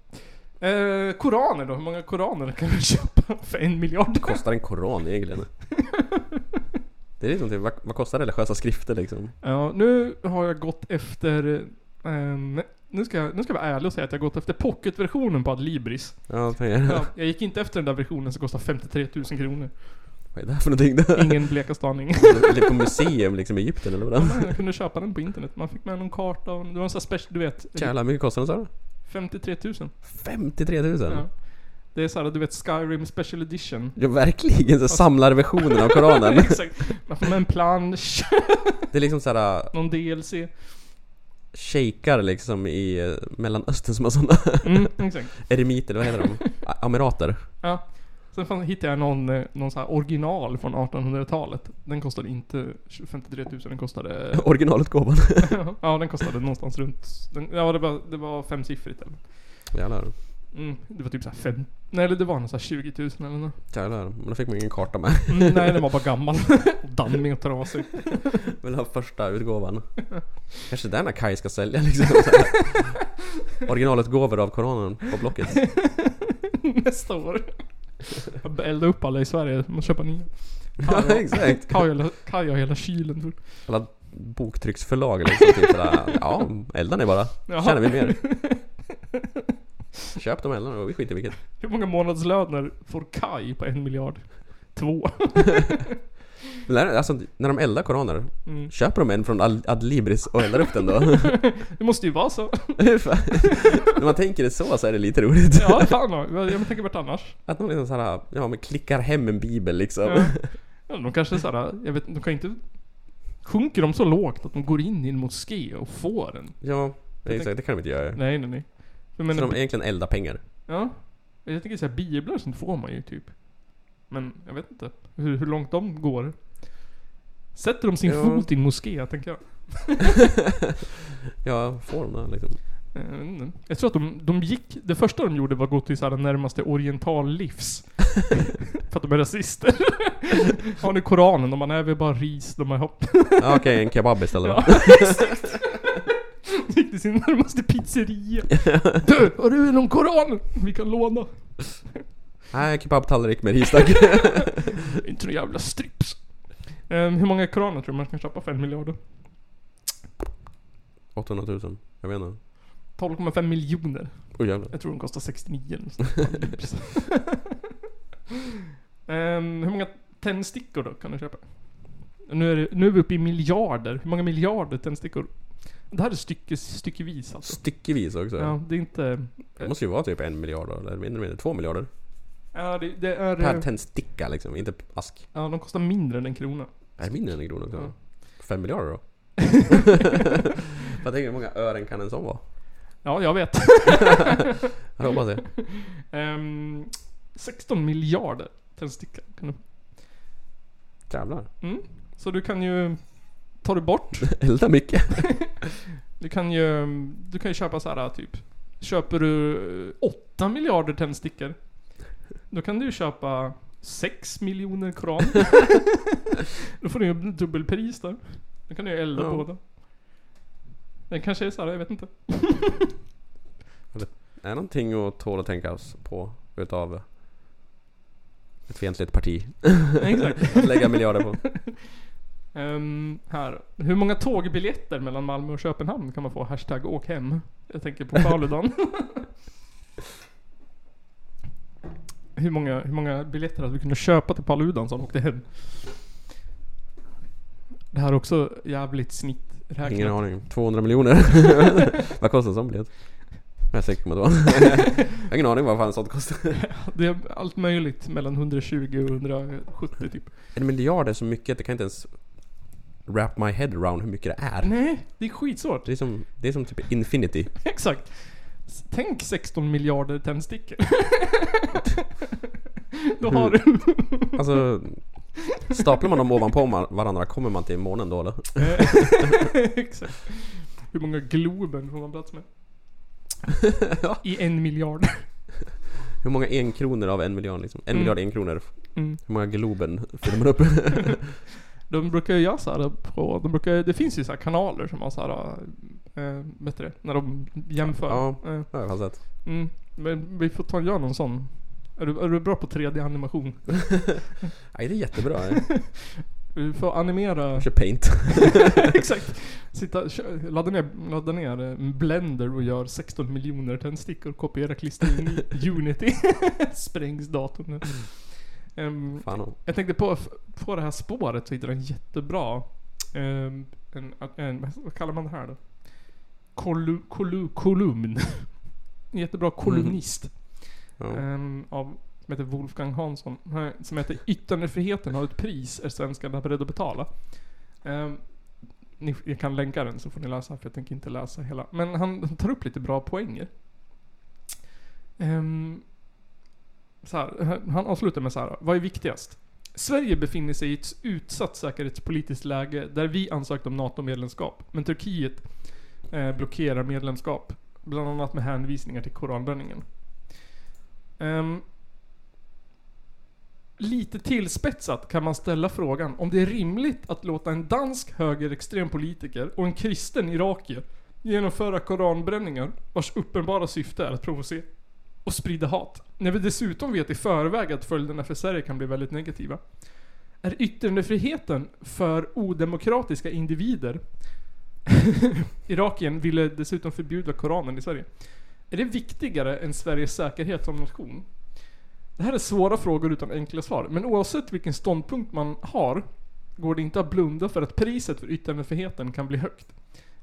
Eh, koraner då? Hur många koraner kan du [laughs] köpa för en miljard? Kostar en koran egentligen? [laughs] Det är liksom typ, vad, vad kostar religiösa skrifter liksom? Ja, nu har jag gått efter... ehm, nu, ska jag, nu ska jag vara ärlig och säga att jag har gått efter pocketversionen på Adlibris. Ja, jag tänker, Ja, jag gick inte efter den där versionen som kostar 53 000 kronor. vad är det här för någonting då? Ingen blekaste aning. [laughs] På museum liksom i Egypten eller vad? Nej, jag kunde köpa den på internet. Man fick med någon karta och det var en sån här special, du vet. Jävlar, hur mycket kostar den sa du? 53 000. 53 000? Ja. Ja, Det är såhär, du vet Skyrim special edition. verkligen, så samlarversionen av Koranen. [laughs] Exakt. Man får med en plansch, Det är liksom såhär någon DLC. Shejkar liksom i eh, Mellanöstern som har sådana Mm, exakt. [laughs] eremiter, vad heter de? [laughs] Amirater. Ja. Sen hittade jag någon, eh, någon så här original från 1800-talet. Den kostade inte 53 000, den kostade... [laughs] Originalutgåvan. ja, den kostade någonstans runt... Den, ja, det var, det var femsiffrigt? Jävlar. Mm, det var typ såhär fem... Nej, eller det var nog såhär 20 000 eller nåt. Jävlar. Men då fick man ingen karta med. Mm, nej, den var bara gammal. Dammig [laughs] och trasig. Vill ha första utgåvan. [laughs] Kanske den här Kaj ska sälja liksom. Originalutgåvor av Koranen på Blocket. [laughs] Nästa år. Jag eldar upp alla i Sverige, man köpa nya. Ja, exakt. Kaj har hela- kylen full. Alla boktrycksförlag liksom. Typ sådär. Ja, elda ni bara. Tjänar vi mer. Köp de eldarna och vi skiter i vilket. [laughs] Hur många månadslöner får Kaj på en miljard? Två. [laughs] Men där- alltså, när de eldar koraner, Mm. köper de en från Adlibris och eldar upp den då? [laughs] Det måste ju vara så. När man tänker det så så är det lite roligt. Ja, fan. Jag tänker vart annars. Att de liksom såhär, ja men klickar hem en bibel liksom. Ja. Ja, de kanske såhär, jag vet de kan inte... Sjunker de så lågt att de går in i en moské och får den? Ja, exakt, det kan de inte göra. Nej, nej, nej. Så de egentligen eldar pengar. ja. Jag tänker såhär, biblar sånt får man ju typ. Men jag vet inte hur, hur långt de går. Sätter de sin Ja. fot i en moské, tänker jag. [laughs] Ja, får de det liksom? Jag inte. Jag tror att de, de gick, det första de gjorde var att gå till såhär närmaste oriental livs. [laughs] För att de är rasister. Har ni koranen? De bara, nej vi har bara ris. De bara, hopp. Okej, en kebab istället [laughs] Ja, exakt. [laughs] Gick till sin närmaste pizzeria. [laughs] Du, har du någon koran? Vi kan låna. Nej, kebabtallrik med ris tack. [laughs] Inte några jävla strips. Ehm, hur många koraner tror du man kan köpa för en miljard? 800 000. Jag vet inte. 12,5 miljoner. Jävlar. Jag tror de kostar 69 eller nåt sånt. Ehm, Hur många tändstickor då kan du köpa? Nu är, det, nu är vi uppe i miljarder. Hur många miljarder tändstickor? Det här är stycke, styckevis alltså. Styckevis också. Ja, det är inte... Det måste ju vara typ en miljard eller mindre, mindre. Två miljarder. Ja, det, det är... Per tändsticka liksom, inte ask. Ja, de kostar mindre än en krona. Är det mindre än en krona också? Ja. Fem miljarder då? [laughs] jag tänker hur många ören kan en sån vara? Ja, jag vet. [laughs] Jag hoppas det. Ehm, 16 miljarder tändsticka. Kan du, Jävlar. mm. Så du kan ju... Tar du bort [laughs] Elda mycket. [laughs] Du kan ju, du kan ju köpa så här typ. Köper du 8 miljarder tändstickor. Då kan du ju köpa 6 miljoner koran. [laughs] då får du ju dubbelpris där. Då kan du ju elda Ja. båda. Den kanske är så här, jag vet inte. är någonting att tåla att tänka på utav ett fientligt parti. Exakt. att lägga miljarder på. Ehm, här. Hur många tågbiljetter mellan Malmö och Köpenhamn kan man få? Hashtag åk hem. Jag tänker på [laughs] Paludan. hur, många, hur många biljetter hade vi kunnat köpa till Paludan som åkte hem? Det här är också jävligt snitträknat. Ingen aning. 200 miljoner. [laughs] vad kostar en sån biljett? Jag är säker på att det var. Jag [laughs] har ingen aning vad fan sånt kostar. Det är allt möjligt mellan 120 och 170 typ. En miljard är så mycket att jag kan inte ens wrap my head around hur mycket det är. Nej, det är skitsvårt. Det är som, det är som typ infinity. [laughs] Exakt. Tänk 16 miljarder tändstickor. [laughs] Då har du... Alltså, staplar man dem ovanpå varandra kommer man till månen då eller? [laughs] Exakt. Hur många Globen får man plats med? I en miljard. Hur många enkronor av en miljard liksom? En Mm. miljard enkronor. Mm. Hur många Globen fyller man upp? De brukar ju göra så här på, de brukar, det finns ju så kanaler som har så här, äh, vet du det? När de jämför. Ja, Eh, det har jag sett. mm, men vi får ta och göra någon sån. Är du, är du bra på 3D-animation? [laughs] Nej, det är jättebra. [laughs] Vi får animera... Kör paint. [laughs] Exakt. Sitta, kö- ladda ner, ladda ner eh, Blender och gör 16 miljoner tändstickor, kopiera, klistra in i Unity. Sprängs datorn Ehm, Fan jag tänkte på, på det här spåret så hittade jag en jättebra, ehm, en, en, vad kallar man det här då? Kollu, kollu, kolumn. [laughs] En jättebra kolumnist. Ja. Ehm, av, som heter Wolfgang Hansson. Som heter Yttrandefriheten har ett pris, är svenskarna beredda att betala? Ehm, ni, jag kan länka den så får ni läsa, för jag tänker inte läsa hela. Men han tar upp lite bra poänger. Ehm, så här, han avslutar med så här. Vad är viktigast? Sverige befinner sig i ett utsatt säkerhetspolitiskt läge där vi ansökt om NATO-medlemskap. Men Turkiet eh, blockerar medlemskap. Bland annat med hänvisningar till koranbränningen. Um, lite tillspetsat kan man ställa frågan om det är rimligt att låta en dansk högerextrem politiker och en kristen irakier genomföra koranbränningar vars uppenbara syfte är att provocera och sprida hat. När vi dessutom vet i förväg att följderna för Sverige kan bli väldigt negativa. Är yttrandefriheten för odemokratiska individer [laughs] Irakien ville dessutom förbjuda Koranen i Sverige. Är det viktigare än Sveriges säkerhet som nation? Det här är svåra frågor utan enkla svar, men oavsett vilken ståndpunkt man har går det inte att blunda för att priset för yttrandefriheten kan bli högt.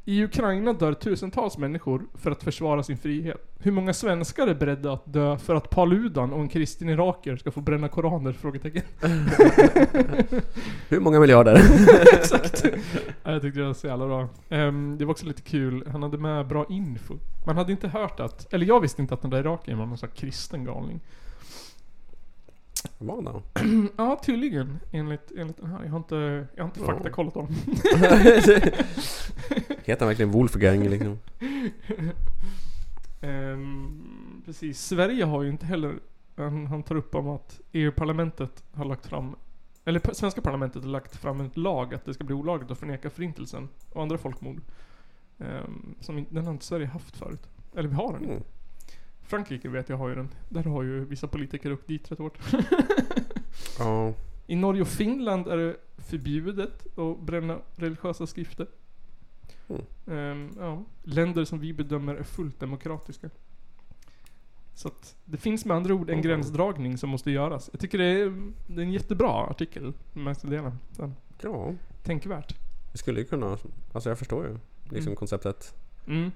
I Ukraina dör tusentals människor för att försvara sin frihet. Hur många svenskar är beredda att dö för att Paludan och en kristen irakier ska få bränna koraner? Frågetecken. [laughs] Hur många miljarder? [laughs] Exakt. [laughs] Ja, jag tyckte det var så jävla bra. Ehm, det var också lite kul, han hade med bra info. Man hade inte hört att, eller jag visste inte att den där irakiern var någon sån kristen galning. Vad då? [clears throat] ja, tydligen. Enligt, enligt den här. Jag har inte, jag har inte Ja. faktakollat dem. [laughs] Heter han verkligen Wolfgang liksom? [laughs] Ehm, precis. Sverige har ju inte heller... Han, han tar upp om att EU-parlamentet har lagt fram... Eller svenska parlamentet har lagt fram en lag att det ska bli olagligt att förneka förintelsen och andra folkmord. Ehm, som den har inte Sverige haft förut. Eller vi har den inte. Mm. Frankrike vet jag har ju den. Där har ju vissa politiker åkt dit rätt hårt. [laughs] Ja. I Norge och Finland är det förbjudet att bränna religiösa skrifter. Mm. Ehm, ja. Länder som vi bedömer är fullt demokratiska. Så att det finns med andra ord en Mm. gränsdragning som måste göras. Jag tycker det är, det är en jättebra artikel. Den. Ja. Tänkvärt. Det skulle ju kunna... Alltså jag förstår ju. Liksom Mm. konceptet. Mm.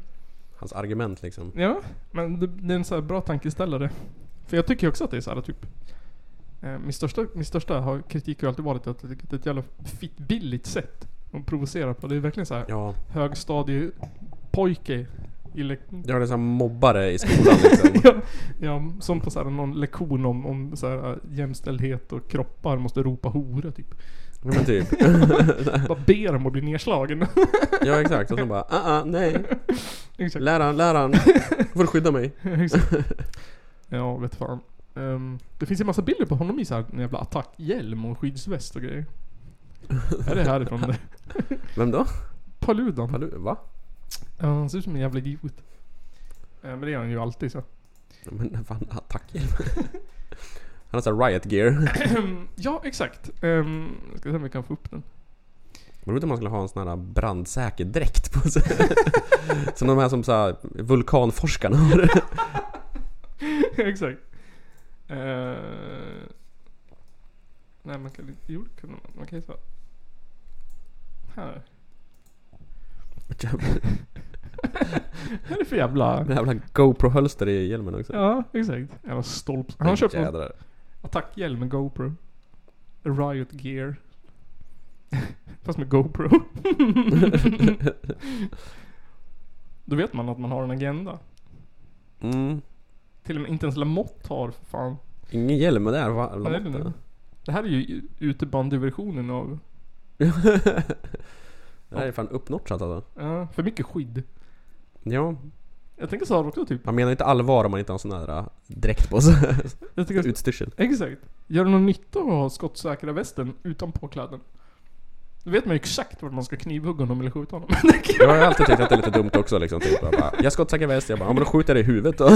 Hans argument liksom. Ja, men det, det är en så bra tankeställare. För jag tycker också att det är så här typ... Eh, min, största, min största har, kritik har alltid varit att det är ett jävla fitt billigt sätt att provocera på. Det är verkligen så här Ja. högstadiepojke i le- Jag har liksom mobbare i skolan liksom. [laughs] ja, ja, som på så här, någon lektion om, om så här, jämställdhet och kroppar måste ropa hora typ. Ja, men typ. [laughs] Bara ber om att bli nedslagen. Ja exakt, och så bara ah, ah, nej. [laughs] Exakt. Läraren, läraren. [laughs] Får du skydda mig? Exakt. Ja, vet fan. Ehm, det finns ju massa bilder på honom i så här en jävla attackhjälm och skyddsväst och grejer. är det härifrån det? Vem då? Paludan. Palu, va? Ja, han ser ut som en jävla idiot. Eh, Men det är han ju alltid så. Men fan, attackhjälm. Han har såhär riot gear. [clears throat] ja, exakt. Um, ska se om vi kan få upp den. Vad roligt om man skulle ha en sån här brandsäker dräkt på sig. [laughs] som de här som såhär vulkanforskarna har. [laughs] exakt. Uh, nej, man kan inte... Jo, det kunde man. Man kan ju så. Här. [laughs] Vad är det för jävla... Jävla GoPro-hölster i hjälmen också. Ja, exakt. Jävla stolp. Han har köpt någon. Attackhjälm med GoPro. Riot gear. [laughs] Fast med GoPro. [laughs] Då vet man att man har en agenda. Mm. Till och med inte ens Lamotte har för fan. Ingen hjälm med där, va? Nu? Det här är ju utebandyversionen av... [laughs] Det här är fan uppnotchat alltså. Ja, för mycket skydd. Ja. Jag tänker här också typ. Man menar inte allvar om man inte har sån här äh, dräkt på sig. [laughs] Jag [laughs] Utstyrsel. exakt. Gör det någon nytta att ha skottsäkra västen utan påkläden? Då vet man ju exakt vart man ska knivhugga honom eller skjuta honom. [laughs] Jag har alltid tyckt att det är lite dumt också liksom. Typ, jag, bara, jag skottsäker väst, jag bara, ja men då skjuter jag dig i huvudet då.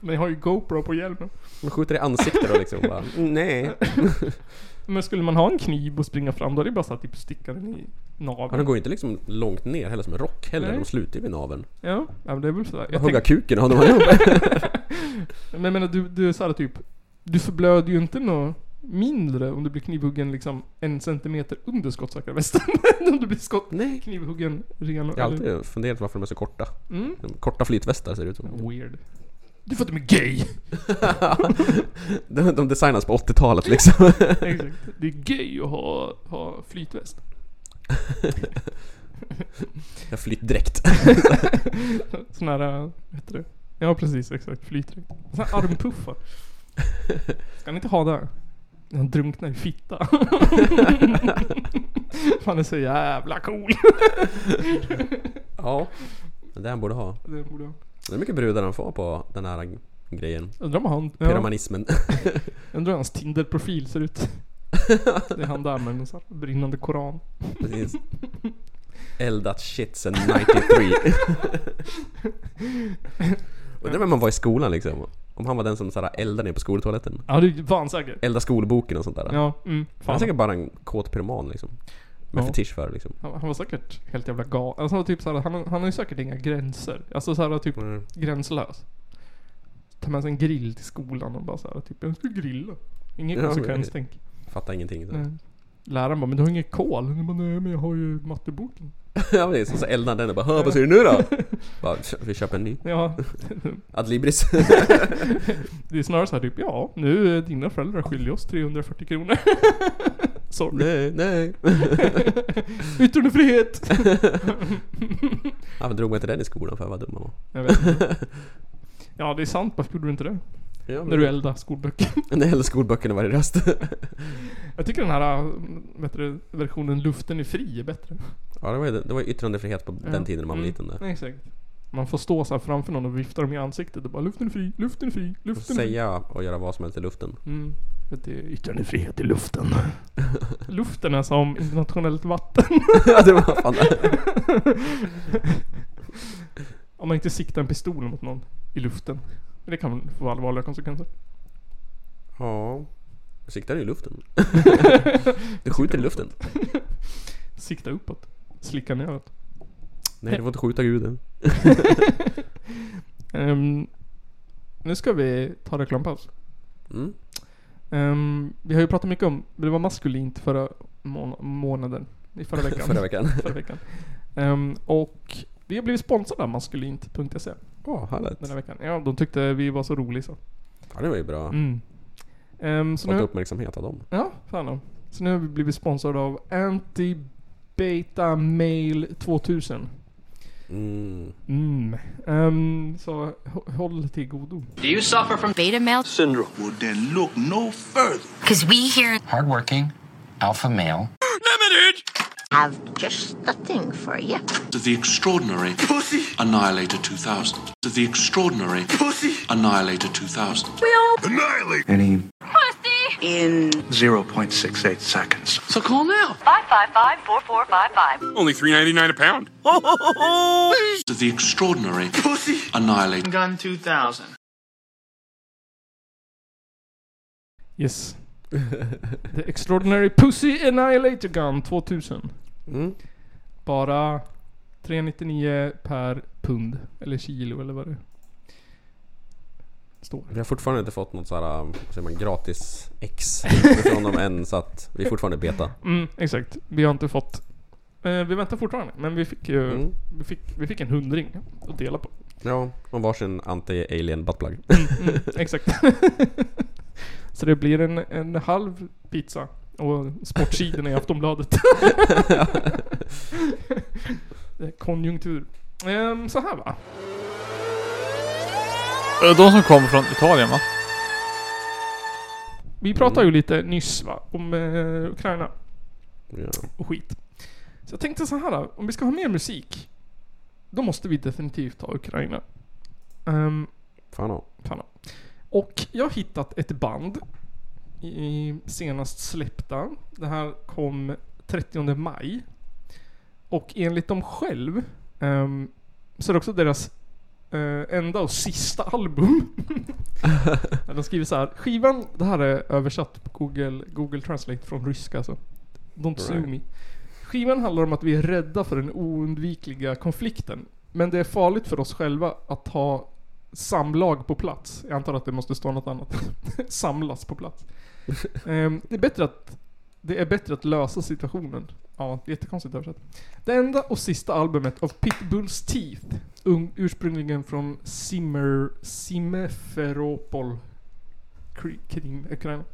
Men jag har ju GoPro på hjälmen. Man skjuter i ansiktet då liksom. Bara, mm, nej. Men skulle man ha en kniv och springa fram då är det bara så att typ sticka den i Ja, naveln. den går inte liksom långt ner heller som en rock heller. Nej. De slutar ju vid naveln. Ja, ja men det är väl sådär. Jag hugga kuken och ha dem. Men jag menar du, du är såhär typ Du förblöder ju inte något mindre om du blir knivhuggen liksom en centimeter under skottsäkra västen. [laughs] om du blir skott, Nej. knivhuggen ren Jag har alltid funderat varför de är så korta. Mm. Korta flytvästar ser det ut som. Weird. Det är för att de är gay! [laughs] de, de designas på 80-talet liksom. [laughs] Exakt. Det är gay att ha, ha flytväst. [laughs] Jag flytt direkt. Sån här, vad heter det? Ja precis, exakt. Flytdräkt. Sån här armpuffar. Ska ni inte ha det? Han drunknar i fitta. Han är så jävla cool. ja. Det han borde ha. Det borde jag. Det är mycket brudar han får på den här grejen. Undrar om han... Ja, Pyramanismen. [laughs] undrar hur hans Tinder-profil ser ut. Det är han där med en sån brinnande koran. Precis. [laughs] Eldat shit sen 93. [laughs] Undrar vem man var i skolan liksom. Om han var den som såhär eldade ner på skoltoaletten. Ja det var han säkert. Elda skolboken och sånt där. Ja, mm. Han är Fan. säkert bara en kåt pyroman liksom. Med Ja. fetisch för liksom. Han, han var säkert helt jävla gal. Alltså typ såhär, han, han har ju säkert inga gränser. Alltså såhär typ Mm. gränslös. Ta med sig en grill till skolan och bara såhär typ, jag ska grilla. Inget Ja, konsekvenstänk. Fattar ingenting. Så. Läraren bara, men du har inget kol? Jag bara, nej men jag har ju matteboken. [laughs] ja precis, och så eldar den och bara "Hö, vad säger du nu då? [laughs] bara, vi köper en ny. Ja. [laughs] Adlibris. det är snarare såhär typ, ja nu är dina föräldrar skyldiga oss 340 kronor. Sorry. nej, nej. [laughs] Yttrandefrihet! Varför drog man inte den i skolan för? Vad dum man var. Jag vet inte. [laughs] Ja det är sant, varför gjorde du inte det? Ja, När du eldade skolböcker. [laughs] När hela skolböckerna var i röst. Jag tycker den här du, versionen Luften är fri är bättre. ja, det var ju, det var yttrandefrihet på den tiden när man var Mm, liten där. Exakt. Man får stå så här framför någon och vifta dem i ansiktet och bara luften är fri, luften är fri, luften är fri. säga och göra vad som helst i luften. Mm. För Det är yttrandefrihet i luften. [laughs] luften är som internationellt vatten. [laughs] ja, det var fan [laughs] Om man inte siktar en pistol mot någon i luften. Det kan få allvarliga konsekvenser. Ja. Jag siktar i luften. Du skjuter i luften. Sikta uppåt. Slicka neråt. Nej, du får inte skjuta guden. Ehm, nu ska vi ta reklampaus. Mm. Ehm, vi har ju pratat mycket om, det var maskulint förra må- månaden. I förra veckan. [laughs] Förra veckan. [laughs] förra veckan. Ehm, och vi har blivit sponsrade av maskulint.se Åh, härligt. den här veckan. Ja, de tyckte vi var så roliga så. Ja, det var ju bra. Mm. Ehm, så Fått nu, uppmärksamhet av dem. ja, fan då. Så nu har vi blivit sponsrade av Anti-Beta Mail 2000. Mm. Mm. Ehm, så håll till godo. Do you suffer from beta male syndrome? Well, then look no further. Because we here Hardworking, alpha male. limited have just the thing for you. To the extraordinary Pussy Annihilator 2000. To the extraordinary Pussy Annihilator 2000. We all Annihilate. Any in 0.68 seconds. so call now. five five five four four five five. Only $3.99 a pound. [laughs] to [laughs] the extraordinary Pussy Annihilator. Gun 2000. Yes. The Extraordinary Pussy Annihilator Gun 2000. Mm. Bara 399 per pund. Eller kilo eller vad det står. Vi har fortfarande inte fått något såhär, vad säger man, gratis ex [laughs] från dem än så att vi är fortfarande beta. Mm, exakt. Vi har inte fått... Eh, vi väntar fortfarande. Men vi fick ju... Mm. Vi, fick, vi fick en hundring att dela på. Ja, och varsin anti-alien buttplug. Mm, mm, exakt. [laughs] Så det blir en, en halv pizza. Och sportsidorna i Aftonbladet. [laughs] Konjunktur. Ehm, så här va. De som kommer från Italien va? Vi pratade ju lite nyss va, om eh, Ukraina Ja. och skit. Så jag tänkte så här då, om vi ska ha mer musik, då måste vi definitivt ta Ukraina. Um, Fan ja. fan. Och jag har hittat ett band i senast släppta. Det här kom 30 maj. Och enligt dem själv ehm, så är det också deras eh, enda och sista album. [laughs] De skriver så här. Skivan, det här är översatt på Google, Google Translate från ryska alltså. Don't sue Right. me. Skivan handlar om att vi är rädda för den oundvikliga konflikten. Men det är farligt för oss själva att ha samlag på plats. Jag antar att det måste stå något annat. [laughs] Samlas på plats. [laughs] Ehm, det, är bättre att, det är bättre att lösa situationen. Ja, jättekonstigt översatt. Det enda och sista albumet av Pitbulls Teeth. Un, ursprungligen från Simmer, Simferopol. Kri- Krim, Ukraina.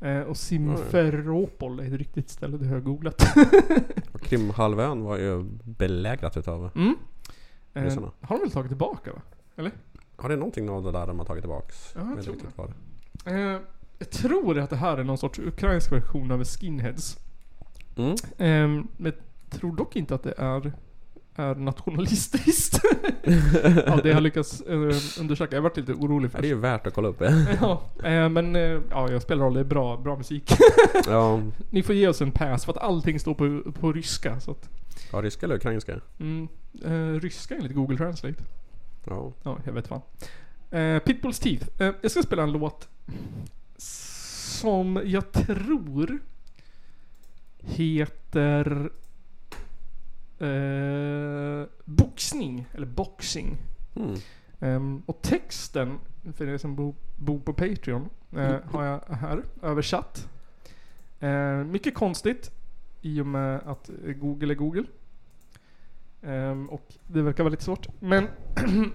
Eh, och Simferopol är ett riktigt ställe, det har jag googlat. Och Krimhalvön var ju belägrat utav Mm. Eh, ryssarna. har de väl tagit tillbaka va? Eller? Har det någonting av det där de har tagit tillbaks? Ja, jag vet tror det Eh, jag tror att det här är någon sorts ukrainsk version av skinheads. Mm. Eh, men jag tror dock inte att det är, är nationalistiskt. [laughs] ja, det har jag lyckats eh, undersöka. Jag varit lite orolig för det är ju värt att kolla upp. [laughs] Ja, eh, men eh, ja, jag spelar roll. Det är bra, bra musik. [laughs] ja. Ni får ge oss en pass för att allting står på, på ryska. Så att, ja, ryska eller ukrainska? mm, eh, ryska enligt Google Translate. Ja. Ja, jag vet fan. Pitbulls Teeth. Jag ska spela en låt som jag tror heter eh, Boxning, eller Boxing. Mm. Ehm, och texten, för er som bo- bor på Patreon, eh, har jag här översatt. Eh, mycket konstigt i och med att eh, Google är Google. Ehm, och det verkar vara lite svårt. Men [clears throat]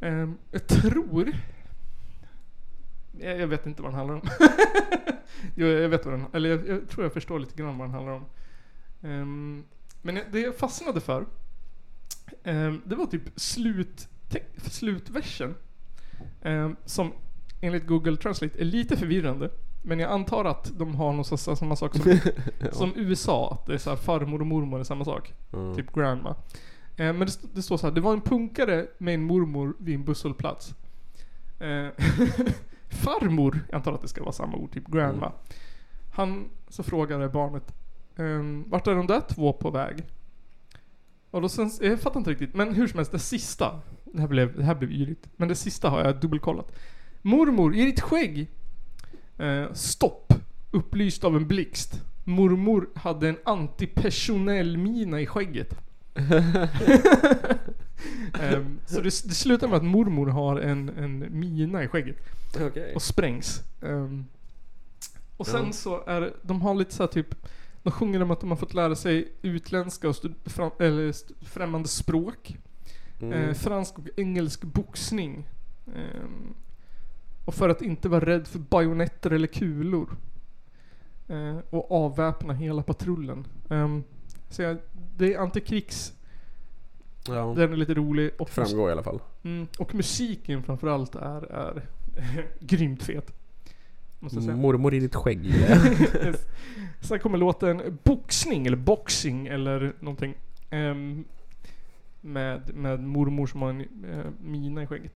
ehm, jag tror... Jag, vet inte vad den handlar om. [laughs] jo, jag vet vad den... Eller jag, jag tror jag förstår lite grann vad den handlar om. Ehm, men det jag fastnade för Ehm, det var typ slut, slutversen. Ehm, som enligt Google Translate är lite förvirrande. Men jag antar att de har något så, så, samma sak som, [laughs] som USA. Att det är så här farmor och mormor är samma sak. Mm. Typ grandma. Ehm, men det, det står så här. Det var en punkare med en mormor vid en busshållplats. Ehm, [laughs] farmor, jag antar att det ska vara samma ord, typ grandma. Han så frågade barnet ehm, vart är de där två på väg? Och då sen, jag fattar inte riktigt, men hur som helst, det sista. Det här blev, det här blev yligt. Men det sista har jag dubbelkollat. Mormor, i ditt skägg. Eh, stopp. Upplyst av en blixt. Mormor hade en antipersonell mina i skägget. [laughs] [laughs] Ehm, [laughs] så det, det slutar med att mormor har en, en mina i skägget. Okej. Och sprängs. Ehm, och sen Ja. så är de har lite så här typ de sjunger om att de har fått lära sig utländska och fram, eller främmande språk. Mm. Eh, fransk och engelsk boxning. Ehm, och för att inte vara rädd för bajonetter eller kulor. Eh, och avväpna hela patrullen. Ehm, så jag, det är antikrigs Ja. Den är lite rolig. Och, Framgår i alla fall. mm, och musiken framförallt är, är [laughs] grymt fet. Måste jag säga. Mormor i ditt skägg. [laughs] Yes. Sen kommer låten Boxning eller Boxing eller någonting. ehm, med, med mormor som har en uh, mina i skägget.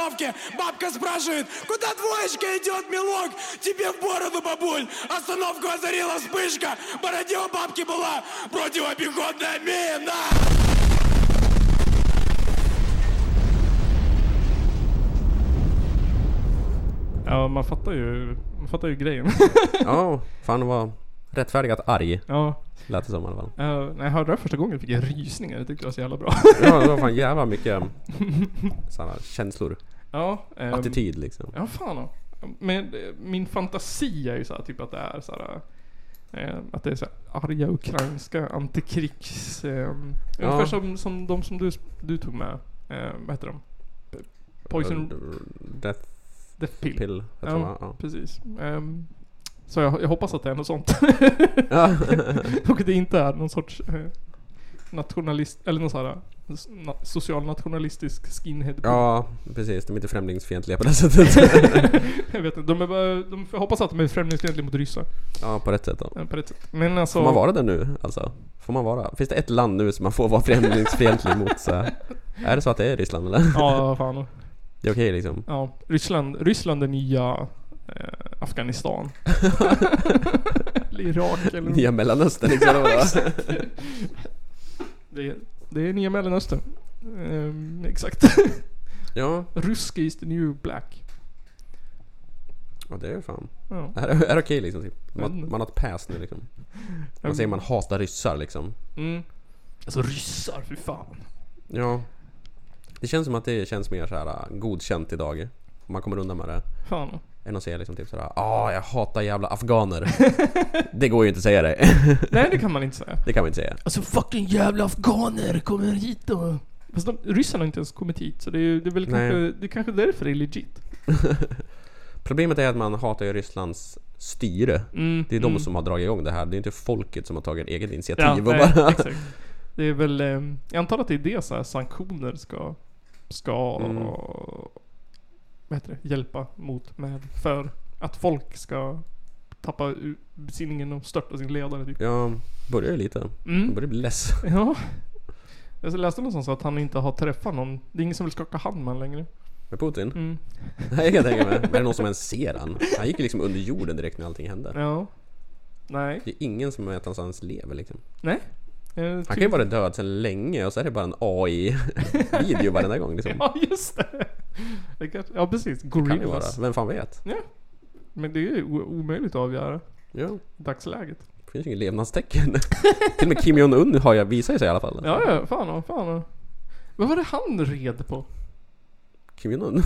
Остановке Бабка спрашивает, куда двоечка идет, милок? Тебе в бороду, бабуль Остановку озарила вспышка бороде у бабки была противопехотная мина Ja, man fattar ju, man fattar ju grejen. Ja, fan var rättfärdigat arg. ja. Lät det som i alla fall. Uh, när jag hörde det första gången fick jag rysningar. Jag tyckte det var så jävla bra. Ja, det var fan jävla mycket [laughs] sådana känslor. ja. ehm, Attityd liksom. Ja, fan. ja. Men eh, min fantasi är ju så här, typ att det är så här, eh, att det är så här arga ukrainska antikrigs... Eh, Ja. Ungefär som, som de som du, du tog med. Eh, vad heter de? Poison... Death Death Pill. Pill, jag ja, jag. Ja. precis. Ehm, så jag, jag hoppas att det är något sånt. Ja. [laughs] Och det inte är någon sorts eh, nationalist, eller någon sån här na, socialnationalistisk skinhead. ja, precis. De är inte främlingsfientliga på det sättet. [laughs] jag vet inte, de är bara, de, jag hoppas att de är främlingsfientliga mot ryssar. ja, på rätt sätt då. eh, På ett sätt. Men alltså... Får man vara det nu alltså? Får man vara? Finns det ett land nu som man får vara främlingsfientlig mot? Så? Är det så att det är Ryssland eller? Ja, fan. Det är okej liksom? Ja, Ryssland, Ryssland är nya Afghanistan. [laughs] eller Irak eller... Nya Mellanöstern liksom? [laughs] det, är, det är nya Mellanöstern. Ehm, exakt. [laughs] Ja, Rysk is the new black. ja det är fan. Ja. Är, är det okej liksom? Typ? Man, man har ett pass nu liksom. Man säger man hatar ryssar liksom. Mm. Alltså ryssar, för fan. Ja. Det känns som att det känns mer så här äh, godkänt idag. Om man kommer undan med det. Fan. Än att säga liksom typ såhär ah jag hatar jävla afghaner. det går ju inte att säga det. [laughs] Nej, det kan man inte säga. det kan man inte säga. Alltså fucking jävla afghaner kommer hit och... Fast de, ryssarna har inte ens kommit hit, så det är, ju- det är väl Nej. kanske, det är kanske därför det är legit. [laughs] Problemet är att man hatar ju Rysslands styre. Mm, Det är de mm. som har dragit igång det här. Det är inte folket som har tagit eget initiativ Ja, och nej, bara... exakt. Det är väl, eh, jag antar att det är det så här sanktioner ska, ska, Mm. Vad heter det, hjälpa mot med. För att folk ska tappa besinningen och störta sin ledare typ. Ja, börjar ju lite. Mm. Man börjar bli less. [laughs] Ja. Jag läste någonstans att han inte har träffat någon. Det är ingen som vill skaka hand med honom längre. Med Putin? Mm. [laughs] Nej, jag kan tänka mig. Men är det någon som ens ser han? Han gick ju liksom under jorden direkt när allting hände. Ja. Nej. Det är ingen som vet att han ens lever liksom. Nej. Eh, Han kan typ- ju vara död sedan länge och så är det bara en AI-video varenda gång liksom. [laughs] Ja, just det. Det ja, precis. Kan det vara. Gorillas. Vem fan vet? Ja. Men det är ju omöjligt att avgöra. Ja. Dagsläget. Det finns ju inget levnadstecken. [laughs] Till och med Kim Jong-Un har jag visat sig i alla fall. Ja, ja. Fan och fan. Vad var det han red på? Kim Jong-Un?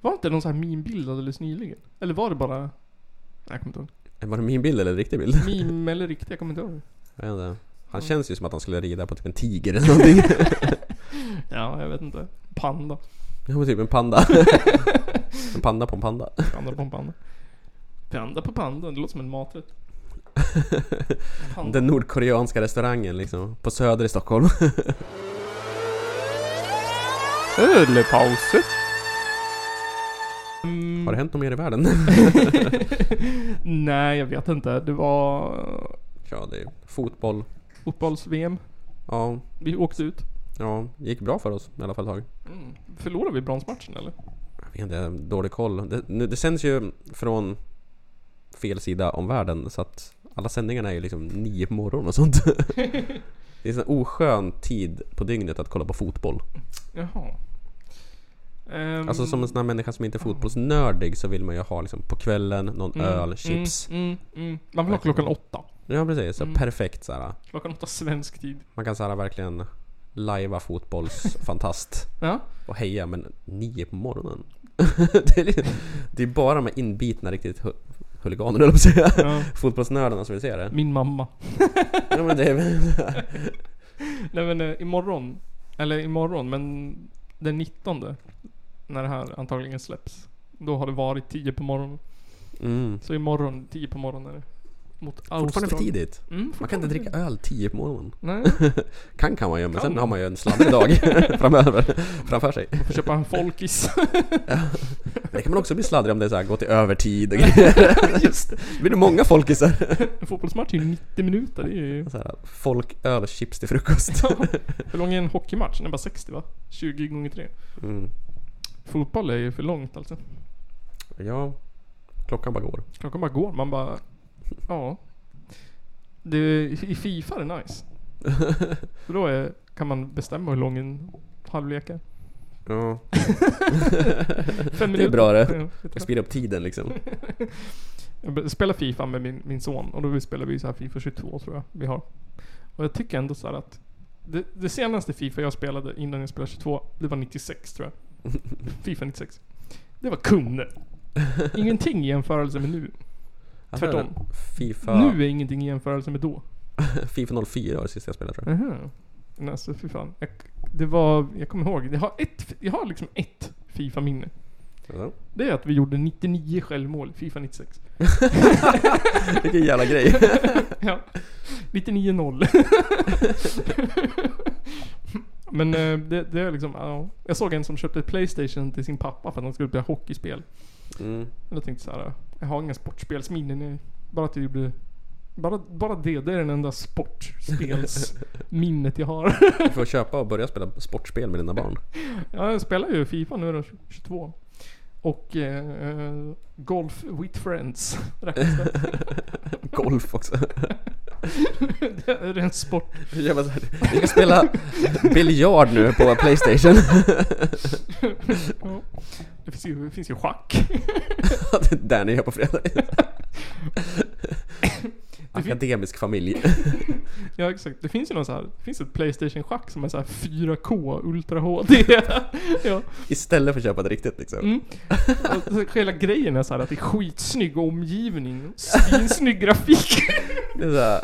Var inte någon sån här meme-bild alldeles nyligen? Eller var det bara... Nej, jag kommer inte ihåg. Var det min bild eller riktig bild? Meme eller riktigt, jag kommer inte ihåg. Jag vet inte. Han känns ju som att han skulle rida på typ en tiger eller någonting. [laughs] Ja, jag vet inte. Panda. Ja men typ en panda. [laughs] en panda på en panda. Panda på en panda. Panda på panda, det låter som en maträtt. [laughs] Panda. Den nordkoreanska restaurangen liksom. På Söder i Stockholm. [laughs] Ölpauser. Har det hänt något mer i världen? Nej, jag vet inte. Det var ja, det är fotboll. fotbolls-VM. Ja, Vi åkte ut. Ja, gick bra för oss i alla fall ett tag. Mm. Förlorade vi bronsmatchen eller? Jag vet inte, dålig koll. Det, nu, det sänds ju från fel sida om världen så att alla sändningarna är ju liksom nio på morgonen och sånt. [laughs] Det är en oskön tid på dygnet att kolla på fotboll. Jaha. Ehm, Alltså som en sån här människa som inte är fotbollsnördig så vill man ju ha liksom på kvällen någon mm, öl, chips. Mm, mm, mm. Man vill ha klockan åtta. Ja precis, så Mm. perfekt såhär. Klockan åtta svensk tid. Man kan såhär verkligen lajva fotbollsfantast. [laughs] Ja. Och heja men nio på morgonen. [laughs] det, är, det är bara med inbitna riktigt hu- huliganer höll jag säga. Ja. Fotbollsnördarna som vill se det. Min mamma. [laughs] Ja men det är Nej men eh, imorgon. Eller imorgon men den 19. När det här antagligen släpps. Då har det varit 10 på morgonen. Mm. Så imorgon 10 på morgonen är det. Mot Fortfarande för Australien. tidigt. Mm, man kan inte dricka öl 10 på morgonen. Nej. [laughs] kan kan man ju, men Kan sen man. har man ju en sladdrig dag [laughs] framöver, framför sig. Får köpa en folkis. [laughs] Men det kan man också bli sladdrig om det är så här, gå till övertid och grejer. Just det. Blir det många folkisar? En fotbollsmatch är ju 90 minuter. Det är ju... Så här, folk, öl chips till frukost. Hur lång är en hockeymatch? Den är bara 60 va? 20 gånger 3 Mm. Fotboll är ju för långt alltså. Ja, klockan bara går. Klockan bara går. Man bara... Ja. Det, I Fifa är det nice. [laughs] För då är, kan man bestämma hur lång en halvlek är. Ja. [laughs] Fem det är bra det. Ja, Jag speedar upp tiden liksom. Jag spelar Fifa med min, min son och då spelar vi så här Fifa 22 tror jag vi har. Och jag tycker ändå så att det, det senaste Fifa jag spelade innan jag spelade 22, det var 96 tror jag. [laughs] Fifa 96. Det var kunde. Ingenting i jämförelse med nu. Tvärtom. Fifa, Nu är ingenting i jämförelse med då. [laughs] Fifa 04 var det sista jag spelade tror jag. Aha. Men alltså fy fan. Jag, det var, jag kommer ihåg, jag har ett, jag har liksom ett Fifa-minne. Ja. Det är att vi gjorde 99 självmål i Fifa 96. [laughs] Vilken jävla grej. [laughs] ja. 99-0. Men eh, det, det är liksom, ja. Jag såg en som köpte ett Playstation till sin pappa för att han skulle spela hockeyspel. Mm. Jag tänkte så här, jag har inga sportspelsminnen. jag- Bara att det gjorde... Bara, bara det, det är den enda sportspelsminnet jag har. [laughs] Du får köpa och börja spela sportspel med dina barn. Ja, jag spelar ju Fifa nu då, 22. Och eh, Golf with Friends räknas det. [laughs] Golf också. [laughs] [laughs] det är en sport. Jag bara så här, Vi ska spela biljard nu på Playstation. ja. Det finns ju, det finns ju schack. det är där ni gör på fredag. [laughs] Akademisk familj. [laughs] Ja exakt, det finns ju någon så här, det finns ett Playstation-schack som är så här 4K Ultra HD. [laughs] ja. Istället för att köpa det riktigt liksom. Mm. Hela grejen är så att det är skitsnygg omgivning, svinsnygg grafik. [laughs] Det är så här,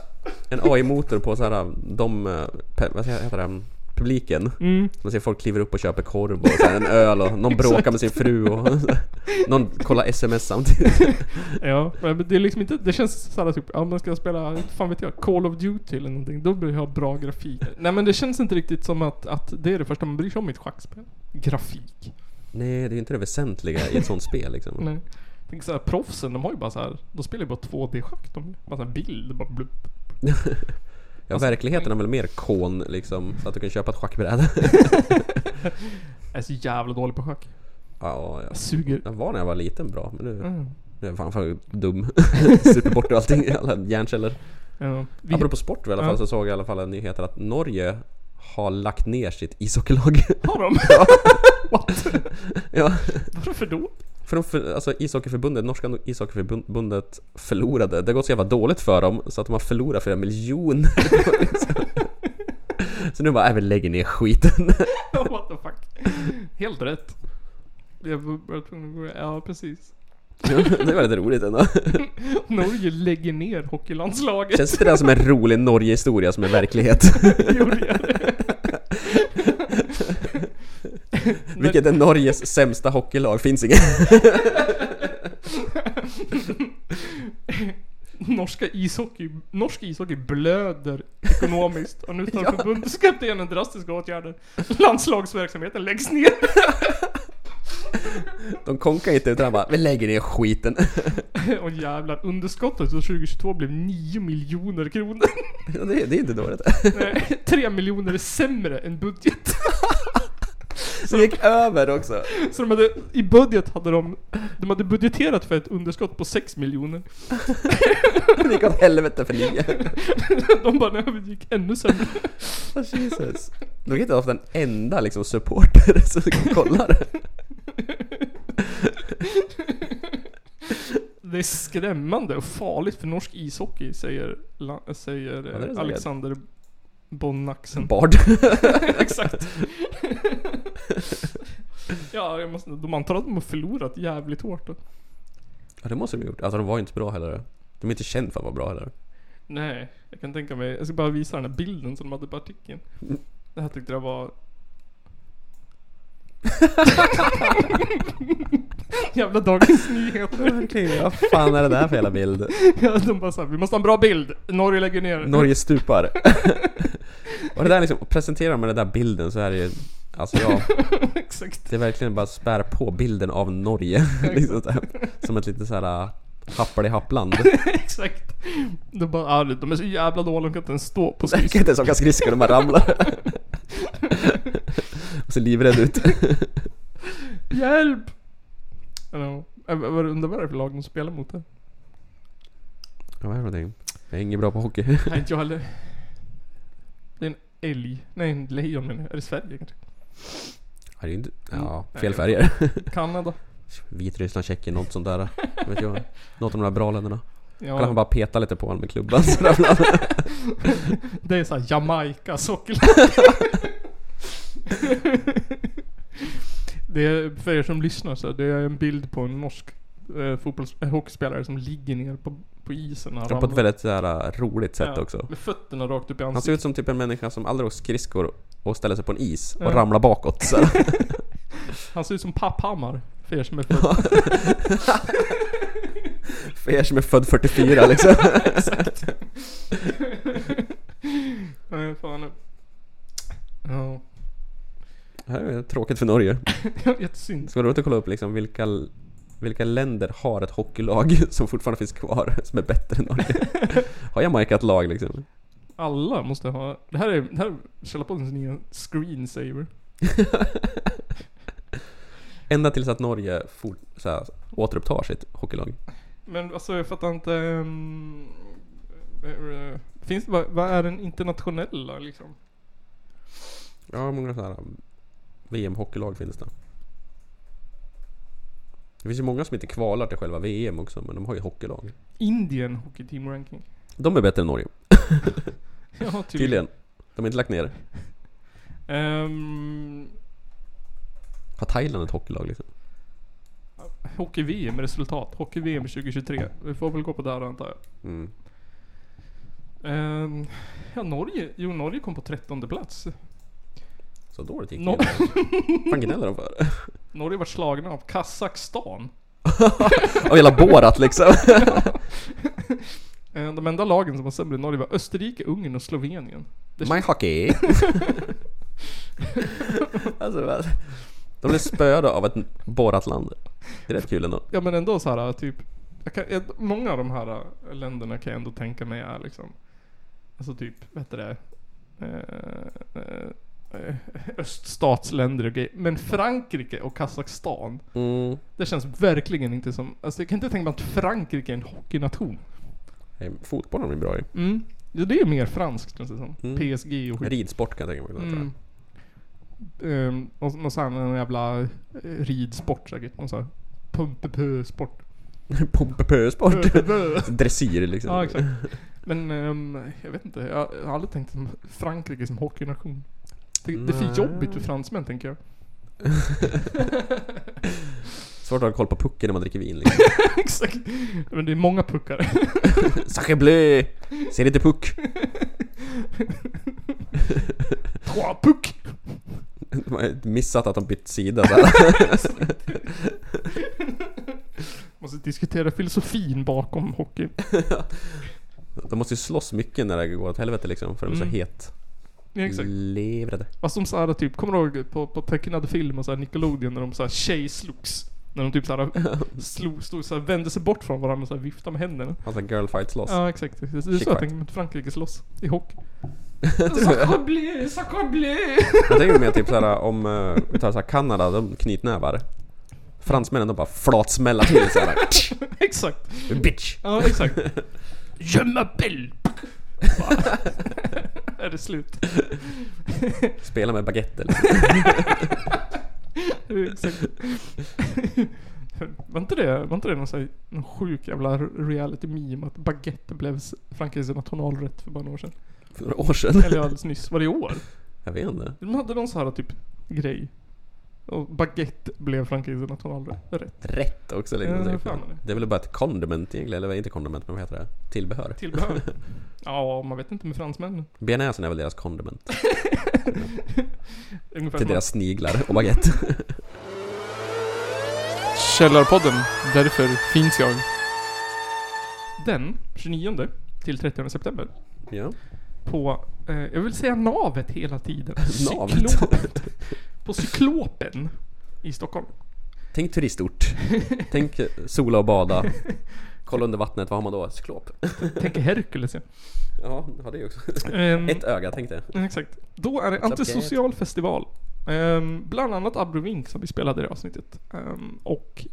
en AI-motor på så här, de, eh, vad heter det, publiken. Mm. Man ser folk kliver upp och köper korv och så en öl och någon [laughs] bråkar med sin fru och [laughs] någon kollar sms samtidigt. [laughs] Ja, men det är liksom inte, det känns såhär typ, om man ska spela, fan vet jag, Call of Duty eller någonting, då behöver jag ha bra grafik. Nej men det känns inte riktigt som att, att det är det första man bryr sig om i ett schackspel. Grafik. Nej, det är inte det väsentliga i ett sånt spel liksom. Nej. Tänk såhär, proffsen, de har ju bara så här, de spelar ju bara 2D-schack. De bara såhär bild, bara blupp. Ja, verkligheten är väl mer kon liksom, så att du kan köpa ett schackbräde. [laughs] Jag är så jävla dålig på schack. Ja, jag, Suger. jag var när jag var liten bra, men nu, Mm. nu är jag fan för dum. [laughs] Super bort allting, alla hjärnceller. Ja, vi- Apropå sport i alla fall Ja. så såg jag i alla fall en nyhet att Norge har lagt ner sitt ishockeylag. Har de? [laughs] Ja. What? ja. Varför då? För de, för, alltså ishockeyförbundet, norska ishockeyförbundet förlorade. Det har gått så jävla dåligt för dem så att de har förlorat flera miljoner. [laughs] så nu bara, äh, vi lägger ner skiten. [laughs] What the fuck? Helt rätt. Jag var tvungen att Ja, precis. det var lite roligt ändå. [laughs] Norge lägger ner hockeylandslaget. Känns det där som en rolig Norge-historia som är verklighet? Gjorde jag det? [laughs] Vilket är Norges sämsta hockeylag? Finns inget. [laughs] Norska ishockey, norsk ishockey blöder ekonomiskt och nu tar [laughs] Ja. förbundskaptenen drastiska åtgärder. Landslagsverksamheten läggs ner. De konkar inte utan bara, vi lägger ner skiten. och jävlar, underskottet för 2022 blev 9 miljoner kronor. Ja, det, det är inte dåligt. Nej, tre miljoner är sämre än budget. Det gick över också. [laughs] Så de hade, i budget hade de, de hade budgeterat för ett underskott på 6 miljoner. [laughs] Det gick åt helvete för nio. [laughs] De bara, nej det gick ännu sämre. Oh, Jesus. De kan inte ha haft en enda liksom supporter som kollar. Det är skrämmande och farligt för norsk ishockey, säger, säger säkert. Alexander Bonnaxen. Bard. [laughs] Exakt. [laughs] ja, jag måste, de antar att de har förlorat jävligt hårt då. Ja det måste de ha gjort. Alltså de var ju inte bra heller. De är inte kända för att vara bra heller. Nej, jag kan tänka mig. Jag ska bara visa den här bilden som de hade på artikeln. Det här tyckte jag var... [laughs] Jävla Dagens Nyheter. Vad fan är det där för jävla bild? Ja, de bara såhär, vi måste ha en bra bild. Norge lägger ner. Norge stupar. [laughs] Och det där liksom, presenterar de med den där bilden så är det ju Alltså ja, [laughs] Exakt. det är verkligen bara spär på bilden av Norge. liksom som ett litet såhär happeli-happland. Exakt. De bara, ah, de är så jävla dåliga, de kan inte ens stå på Det kan skridskor. inte ens åka skridskor, de bara ramlar. [laughs] Och ser livrädd ut. [laughs] Hjälp! Jag var undrar vad det är för lag de spelar mot det. Ja, vad är det någonting? Jag är ingen bra på hockey. Nej, inte jag [laughs] heller. Det är en älg. Nej, en lejon menar jag. Är det Sverige kanske? Ja, det är inte... Ja, Nej, fel färger. Kanada. Vitryssland, Tjeckien, något sånt där. Vet jag. Något av de där bra länderna. Ja. Kan han bara peta lite på honom med klubban [laughs] så ramlar han. [laughs] Det är såhär Jamaica socker. [laughs] Det är, för er som lyssnar så, det är en bild på en norsk eh, fotbolls, eh, hockeyspelare som ligger ner på, på isen. han Ja, på ett väldigt så här, roligt sätt Ja, också. Med fötterna rakt upp i Han ser ansiktet. ut som typ en människa som aldrig åkt skridskor och ställer sig på en is och Ja. ramlar bakåt så. Han ser ut som Papphammar. För er som är födda. För er som är född 44 liksom. [laughs] [laughs] Exakt. Nej, fan. Ja. Det här är tråkigt för Norge. [laughs] Jättesynd. Ska roligt att kolla upp liksom vilka, vilka länder har ett hockeylag som fortfarande finns kvar som är bättre än Norge. Har Jamaica ett lag liksom? Alla måste ha... Det här är, det här är Källapoddens nya screensaver. Ända tills att Norge for, så här, återupptar sitt hockeylag. Men alltså jag fattar inte... Um, finns vad, vad är den internationella liksom? Ja, många sådana här VM-hockeylag finns det? Det finns ju många som inte kvalar till själva VM också, men de har ju hockeylag. Indian Hockey Team Ranking. De är bättre än Norge. [laughs] Ja, Tydligen. De har inte lagt ner. Ehm, Har Thailand ett hockeylag liksom? Hockey-VM resultat. Hockey-VM 2023. Vi får väl gå på det här antar jag. Mm. Ehm, ja, Norge. Jo, Norge kom på trettonde plats. Så dåligt gick No- det. fan gnäller de för? [laughs] Norge var slagna av Kazakstan. [laughs] Av hela Borat liksom. [laughs] Eh, De enda lagen som var sämre än Norge var Österrike, Ungern och Slovenien. Det My hockey. alltså, de blev spöade av ett Borat-land. Det är rätt kul ändå. Ja men ändå så här typ jag kan, jag, Många av de här äh, länderna kan jag ändå tänka mig är liksom Alltså typ, vad heter det? Eh, eh, eh, öststatsländer och grejer. Men Frankrike och Kazakstan Mm. Det känns verkligen inte som Alltså jag kan inte tänka mig att Frankrike är en hockeynation Hey, fotbollen blir bra ju. mm. Ja, det är mer franskt känns det som Mm. PSG och skit Ridsport kan jag tänka mig. Mm. Um, och någon sån här jävla eh, ridsport säkert. Någon sån här pumpepö-sport. [laughs] Pompepö-sport. [laughs] Dressyr liksom. Ja exakt. Men ehm, jag vet inte. Jag har aldrig tänkt som Frankrike som hockeynation. Det, det är för jobbigt för fransmän tänker jag. [laughs] Svårt att ha koll på pucken när man dricker vin liksom. exakt. Men det är många puckar. Sacre bleu! Ser inte puck. Trois puck! De har missat att de bytt sida här. [laughs] Måste diskutera filosofin bakom hockeyn. De måste ju slåss mycket när det går åt helvete liksom, för de är så Mm. het. Ja, exakt. Levrade. Fast som såhär typ, kommer du ihåg på, på tecknad film och såhär Nickelodeon när de såhär tjejslogs? När de typ såhär [laughs] slog, stod såhär, vände sig bort från varandra och såhär viftade med händerna. Alltså girl fights loss. Ja exakt. Det är så jag tänker att Frankrike slåss i hockey. Sacre bleu, sacre bleu! Jag tänker mer typ såhär om, eh, vi tar såhär Kanada, de knytnävar. Fransmännen de bara flatsmällar till såhär. [laughs] exakt. Bitch! Ja exakt. Je m'appelle! [laughs] Är det slut? Spela med baguetter. [laughs] Exakt. Var inte det, var inte det någon, sån här, någon sjuk jävla reality meme att baguette blev Frankrikes nationalrätt för bara några år sedan? För några år sedan. Eller alldeles nyss. Var det i år? Jag vet inte. De hade någon sån här typ grej. Och baguette blev Frankrikes nationalrätt. Rätt också liksom. Ja, Det fan det. det är väl bara ett condiment egentligen, eller inte condiment men vad heter det? Tillbehör. Tillbehör. [laughs] Ja, man vet inte med fransmännen. Bearnaisen är väl deras condiment. [laughs] Till deras sniglar och baguette. [laughs] Källarpodden, därför finns jag. Den 29 till 30 september. Ja. På, eh, jag vill säga navet hela tiden. [laughs] Navet. Cyklopet. [laughs] På Cyklopen i Stockholm. Tänk turistort. Tänk sola och bada. [laughs] Kolla under vattnet, vad har man då? Cyklop. Tänk Herkules ja. Ja, det har det också. Ehm, Ett öga tänkte jag. Ja, Exakt. Då är det antisocial festival. Ehm, bland annat Abrovink som vi spelade i det avsnittet. Ehm, och...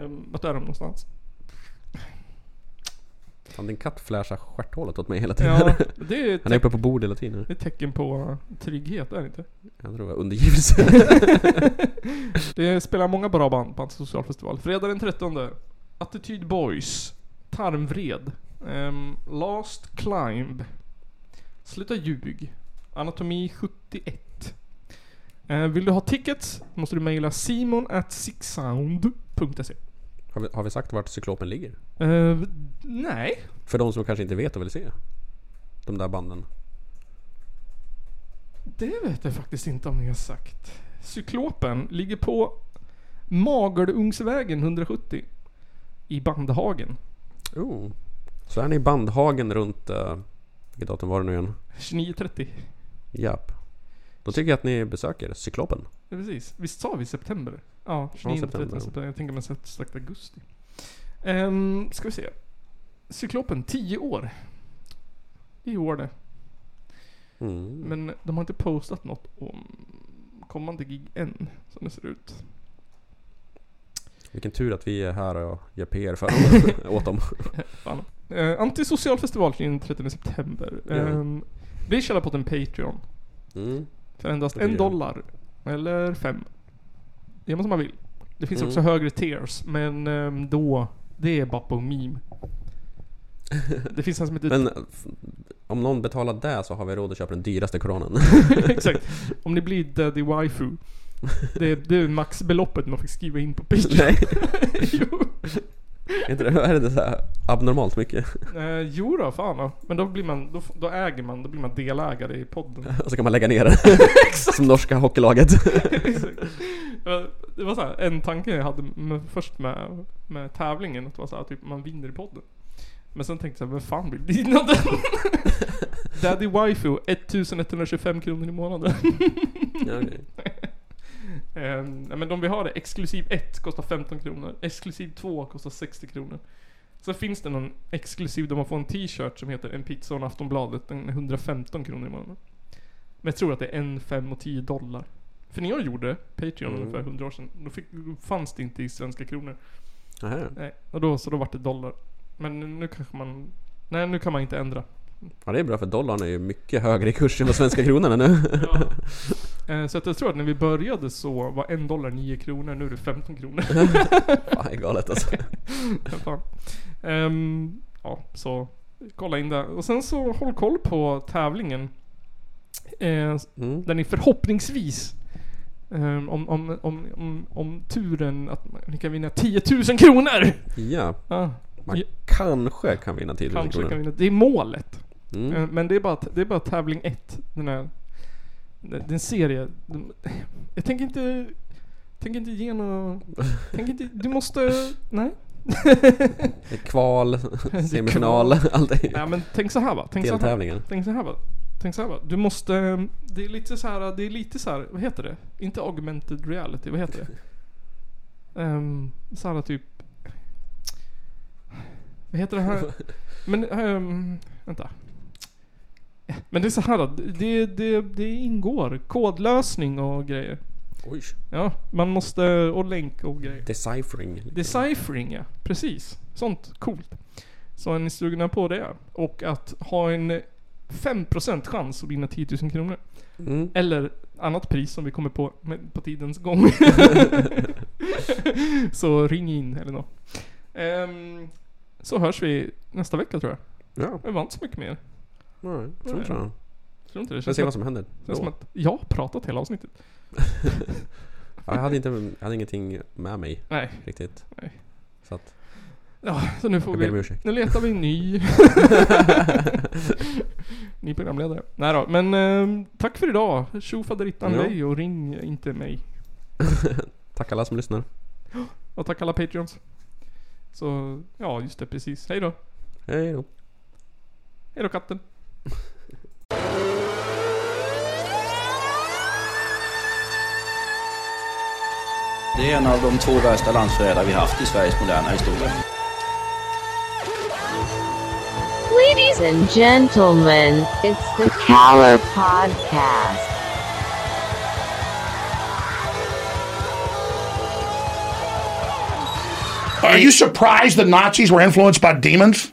Um, vart är de någonstans? Fan din katt flashar stjärthålet åt mig hela tiden. Ja, det är Han är uppe på bord hela tiden. Det är ett tecken på trygghet, är det inte? Jag tror det var undergivelse. [laughs] det spelar många bra band på Antisocial festival. Fredag den 13. Attitude Boys. Tarmvred. ehm, Last Climb. Sluta ljug. Anatomi 71. Eh, vill du ha tickets måste du mejla simon at sixsound.se. Har vi, har vi sagt vart cyklopen ligger? Eh, nej. För de som kanske inte vet och vill se. De där banden. Det vet jag faktiskt inte om ni har sagt. Cyklopen ligger på Magelungsvägen 170. I Bandhagen. Oh. Så är ni i Bandhagen runt... Uh, vilket datum var det nu igen? 29.30. Japp. Då tycker jag att ni besöker cyklopen. Ja, precis. Visst sa vi september? Ja, 29 september. september. Jag tänker mig strax augusti. Um, ska vi se. Cyklopen, 10 år. I år det. Mm. Men de har inte postat något om kommande gig än, som det ser ut. Vilken tur att vi är här och gör PR för [laughs] åt dem. Fan. Uh, Antisocial festival den 30 september. Ja. Um, bli källarpotten Patreon. Mm. För endast en dollar. Eller fem. Det man som man vill. Det finns Mm. också högre tiers, men ehm, då... Det är bara på meme. [laughs] Det finns en som heter... Men f- om någon betalar det så har vi råd att köpa den dyraste koronan. [laughs] [laughs] Exakt. Om ni blir Daddy Waifu. Det är, det är maxbeloppet man fick skriva in på Patreon. Nej. jo. Inte det, är det så här abnormalt mycket? Eh, jo då, fan då. Men då blir man, då, då äger man, då blir man delägare i podden. [laughs] Och så kan man lägga ner den. [laughs] Som norska hockeylaget. Det var så här, en tanke jag hade med, först med, med tävlingen, att det var så här, typ man vinner i podden. Men sen tänkte jag, vem fan vill vinna den? [laughs] Daddy Waifu, 1125 kronor i månaden. Ja, okej. Ja, men de vi har det, exklusiv 1 kostar 15 kronor, exklusiv 2 kostar 60 kronor. Så finns det någon exklusiv där man får en t-shirt som heter En pizza och en Aftonbladet, den är 115 kronor i månaden. Men jag tror att det är en, fem och 10 dollar. För när jag gjorde Patreon Mm. ungefär 100 år sedan, då, fick, då fanns det inte i svenska kronor. Nähä. Nej, och då, så då vart det dollar. Men nu- nu kanske man... Nej, nu kan man inte ändra. Ja det är bra för dollarn är ju mycket högre i kurs än vad svenska kronan är nu. [laughs] Eh, Så att jag tror att när vi började så var en dollar 9 kronor, nu är det 15 kronor. [laughs] Fan det är galet alltså. Ja. Ehm, ja, så kolla in det. Och sen så håll koll på tävlingen. Eh, Mm. Där ni förhoppningsvis ehm, om, om, om, om, om turen att ni kan vinna 10 000 kronor! Ja. Ja. Man Ja. kanske kan vinna 10 000 Kanske kronor. kan vinna. Det är målet. Mm. Eh, Men det är bara, det är bara tävling ett. Den här... Det är en serie. Den- Jag tänker inte... Tänker inte ge något... Tänker inte... Du måste... Nej. [laughs] Kval, semifinal, allt det. Ja men tänk så här va. Tänk så här, tänk så här va. Tänk så här va. Du måste... Det är lite så här, det är lite så här, vad heter det? Inte augmented reality, vad heter det? Um, så här typ... Vad heter det här? [laughs] Men, ehm, vänta. Men det är så här att det, det, det ingår kodlösning och grejer. Oj. Ja, man måste... Och länk och grejer. Deciphering. Deciphering ja, precis. Sånt coolt. Så är ni sugna på det? Och att ha en 5% chans att vinna 10 000 kronor. Mm. Eller annat pris som vi kommer på med, på tidens gång. [laughs] så ring in eller något. Ehm, så hörs vi nästa vecka tror jag. Ja. Det var inte så mycket mer. Nej, tror inte det. Tror inte det. Känns se vad som händer. Känns som att jag har pratat hela avsnittet. [laughs] Ja, jag, hade inte, jag hade ingenting med mig. Nej. Riktigt. Nej. Så att... Ja, så nu får vi... Nu letar vi en ny... [laughs] ny programledare. Nej då, men eh, tack för idag. Tjo faderittan Ja. dig och ring inte mig. [laughs] Tack alla som lyssnar. [gasps] Och tack alla Patreons. Så, ja just det precis. Hej då. Hej då. Hej då katten. Det är en av de två värsta landsförrädare vi haft i Sveriges moderna historia. Ladies and gentlemen, it's the Caller Podcast. Are you surprised the Nazis were influenced by demons?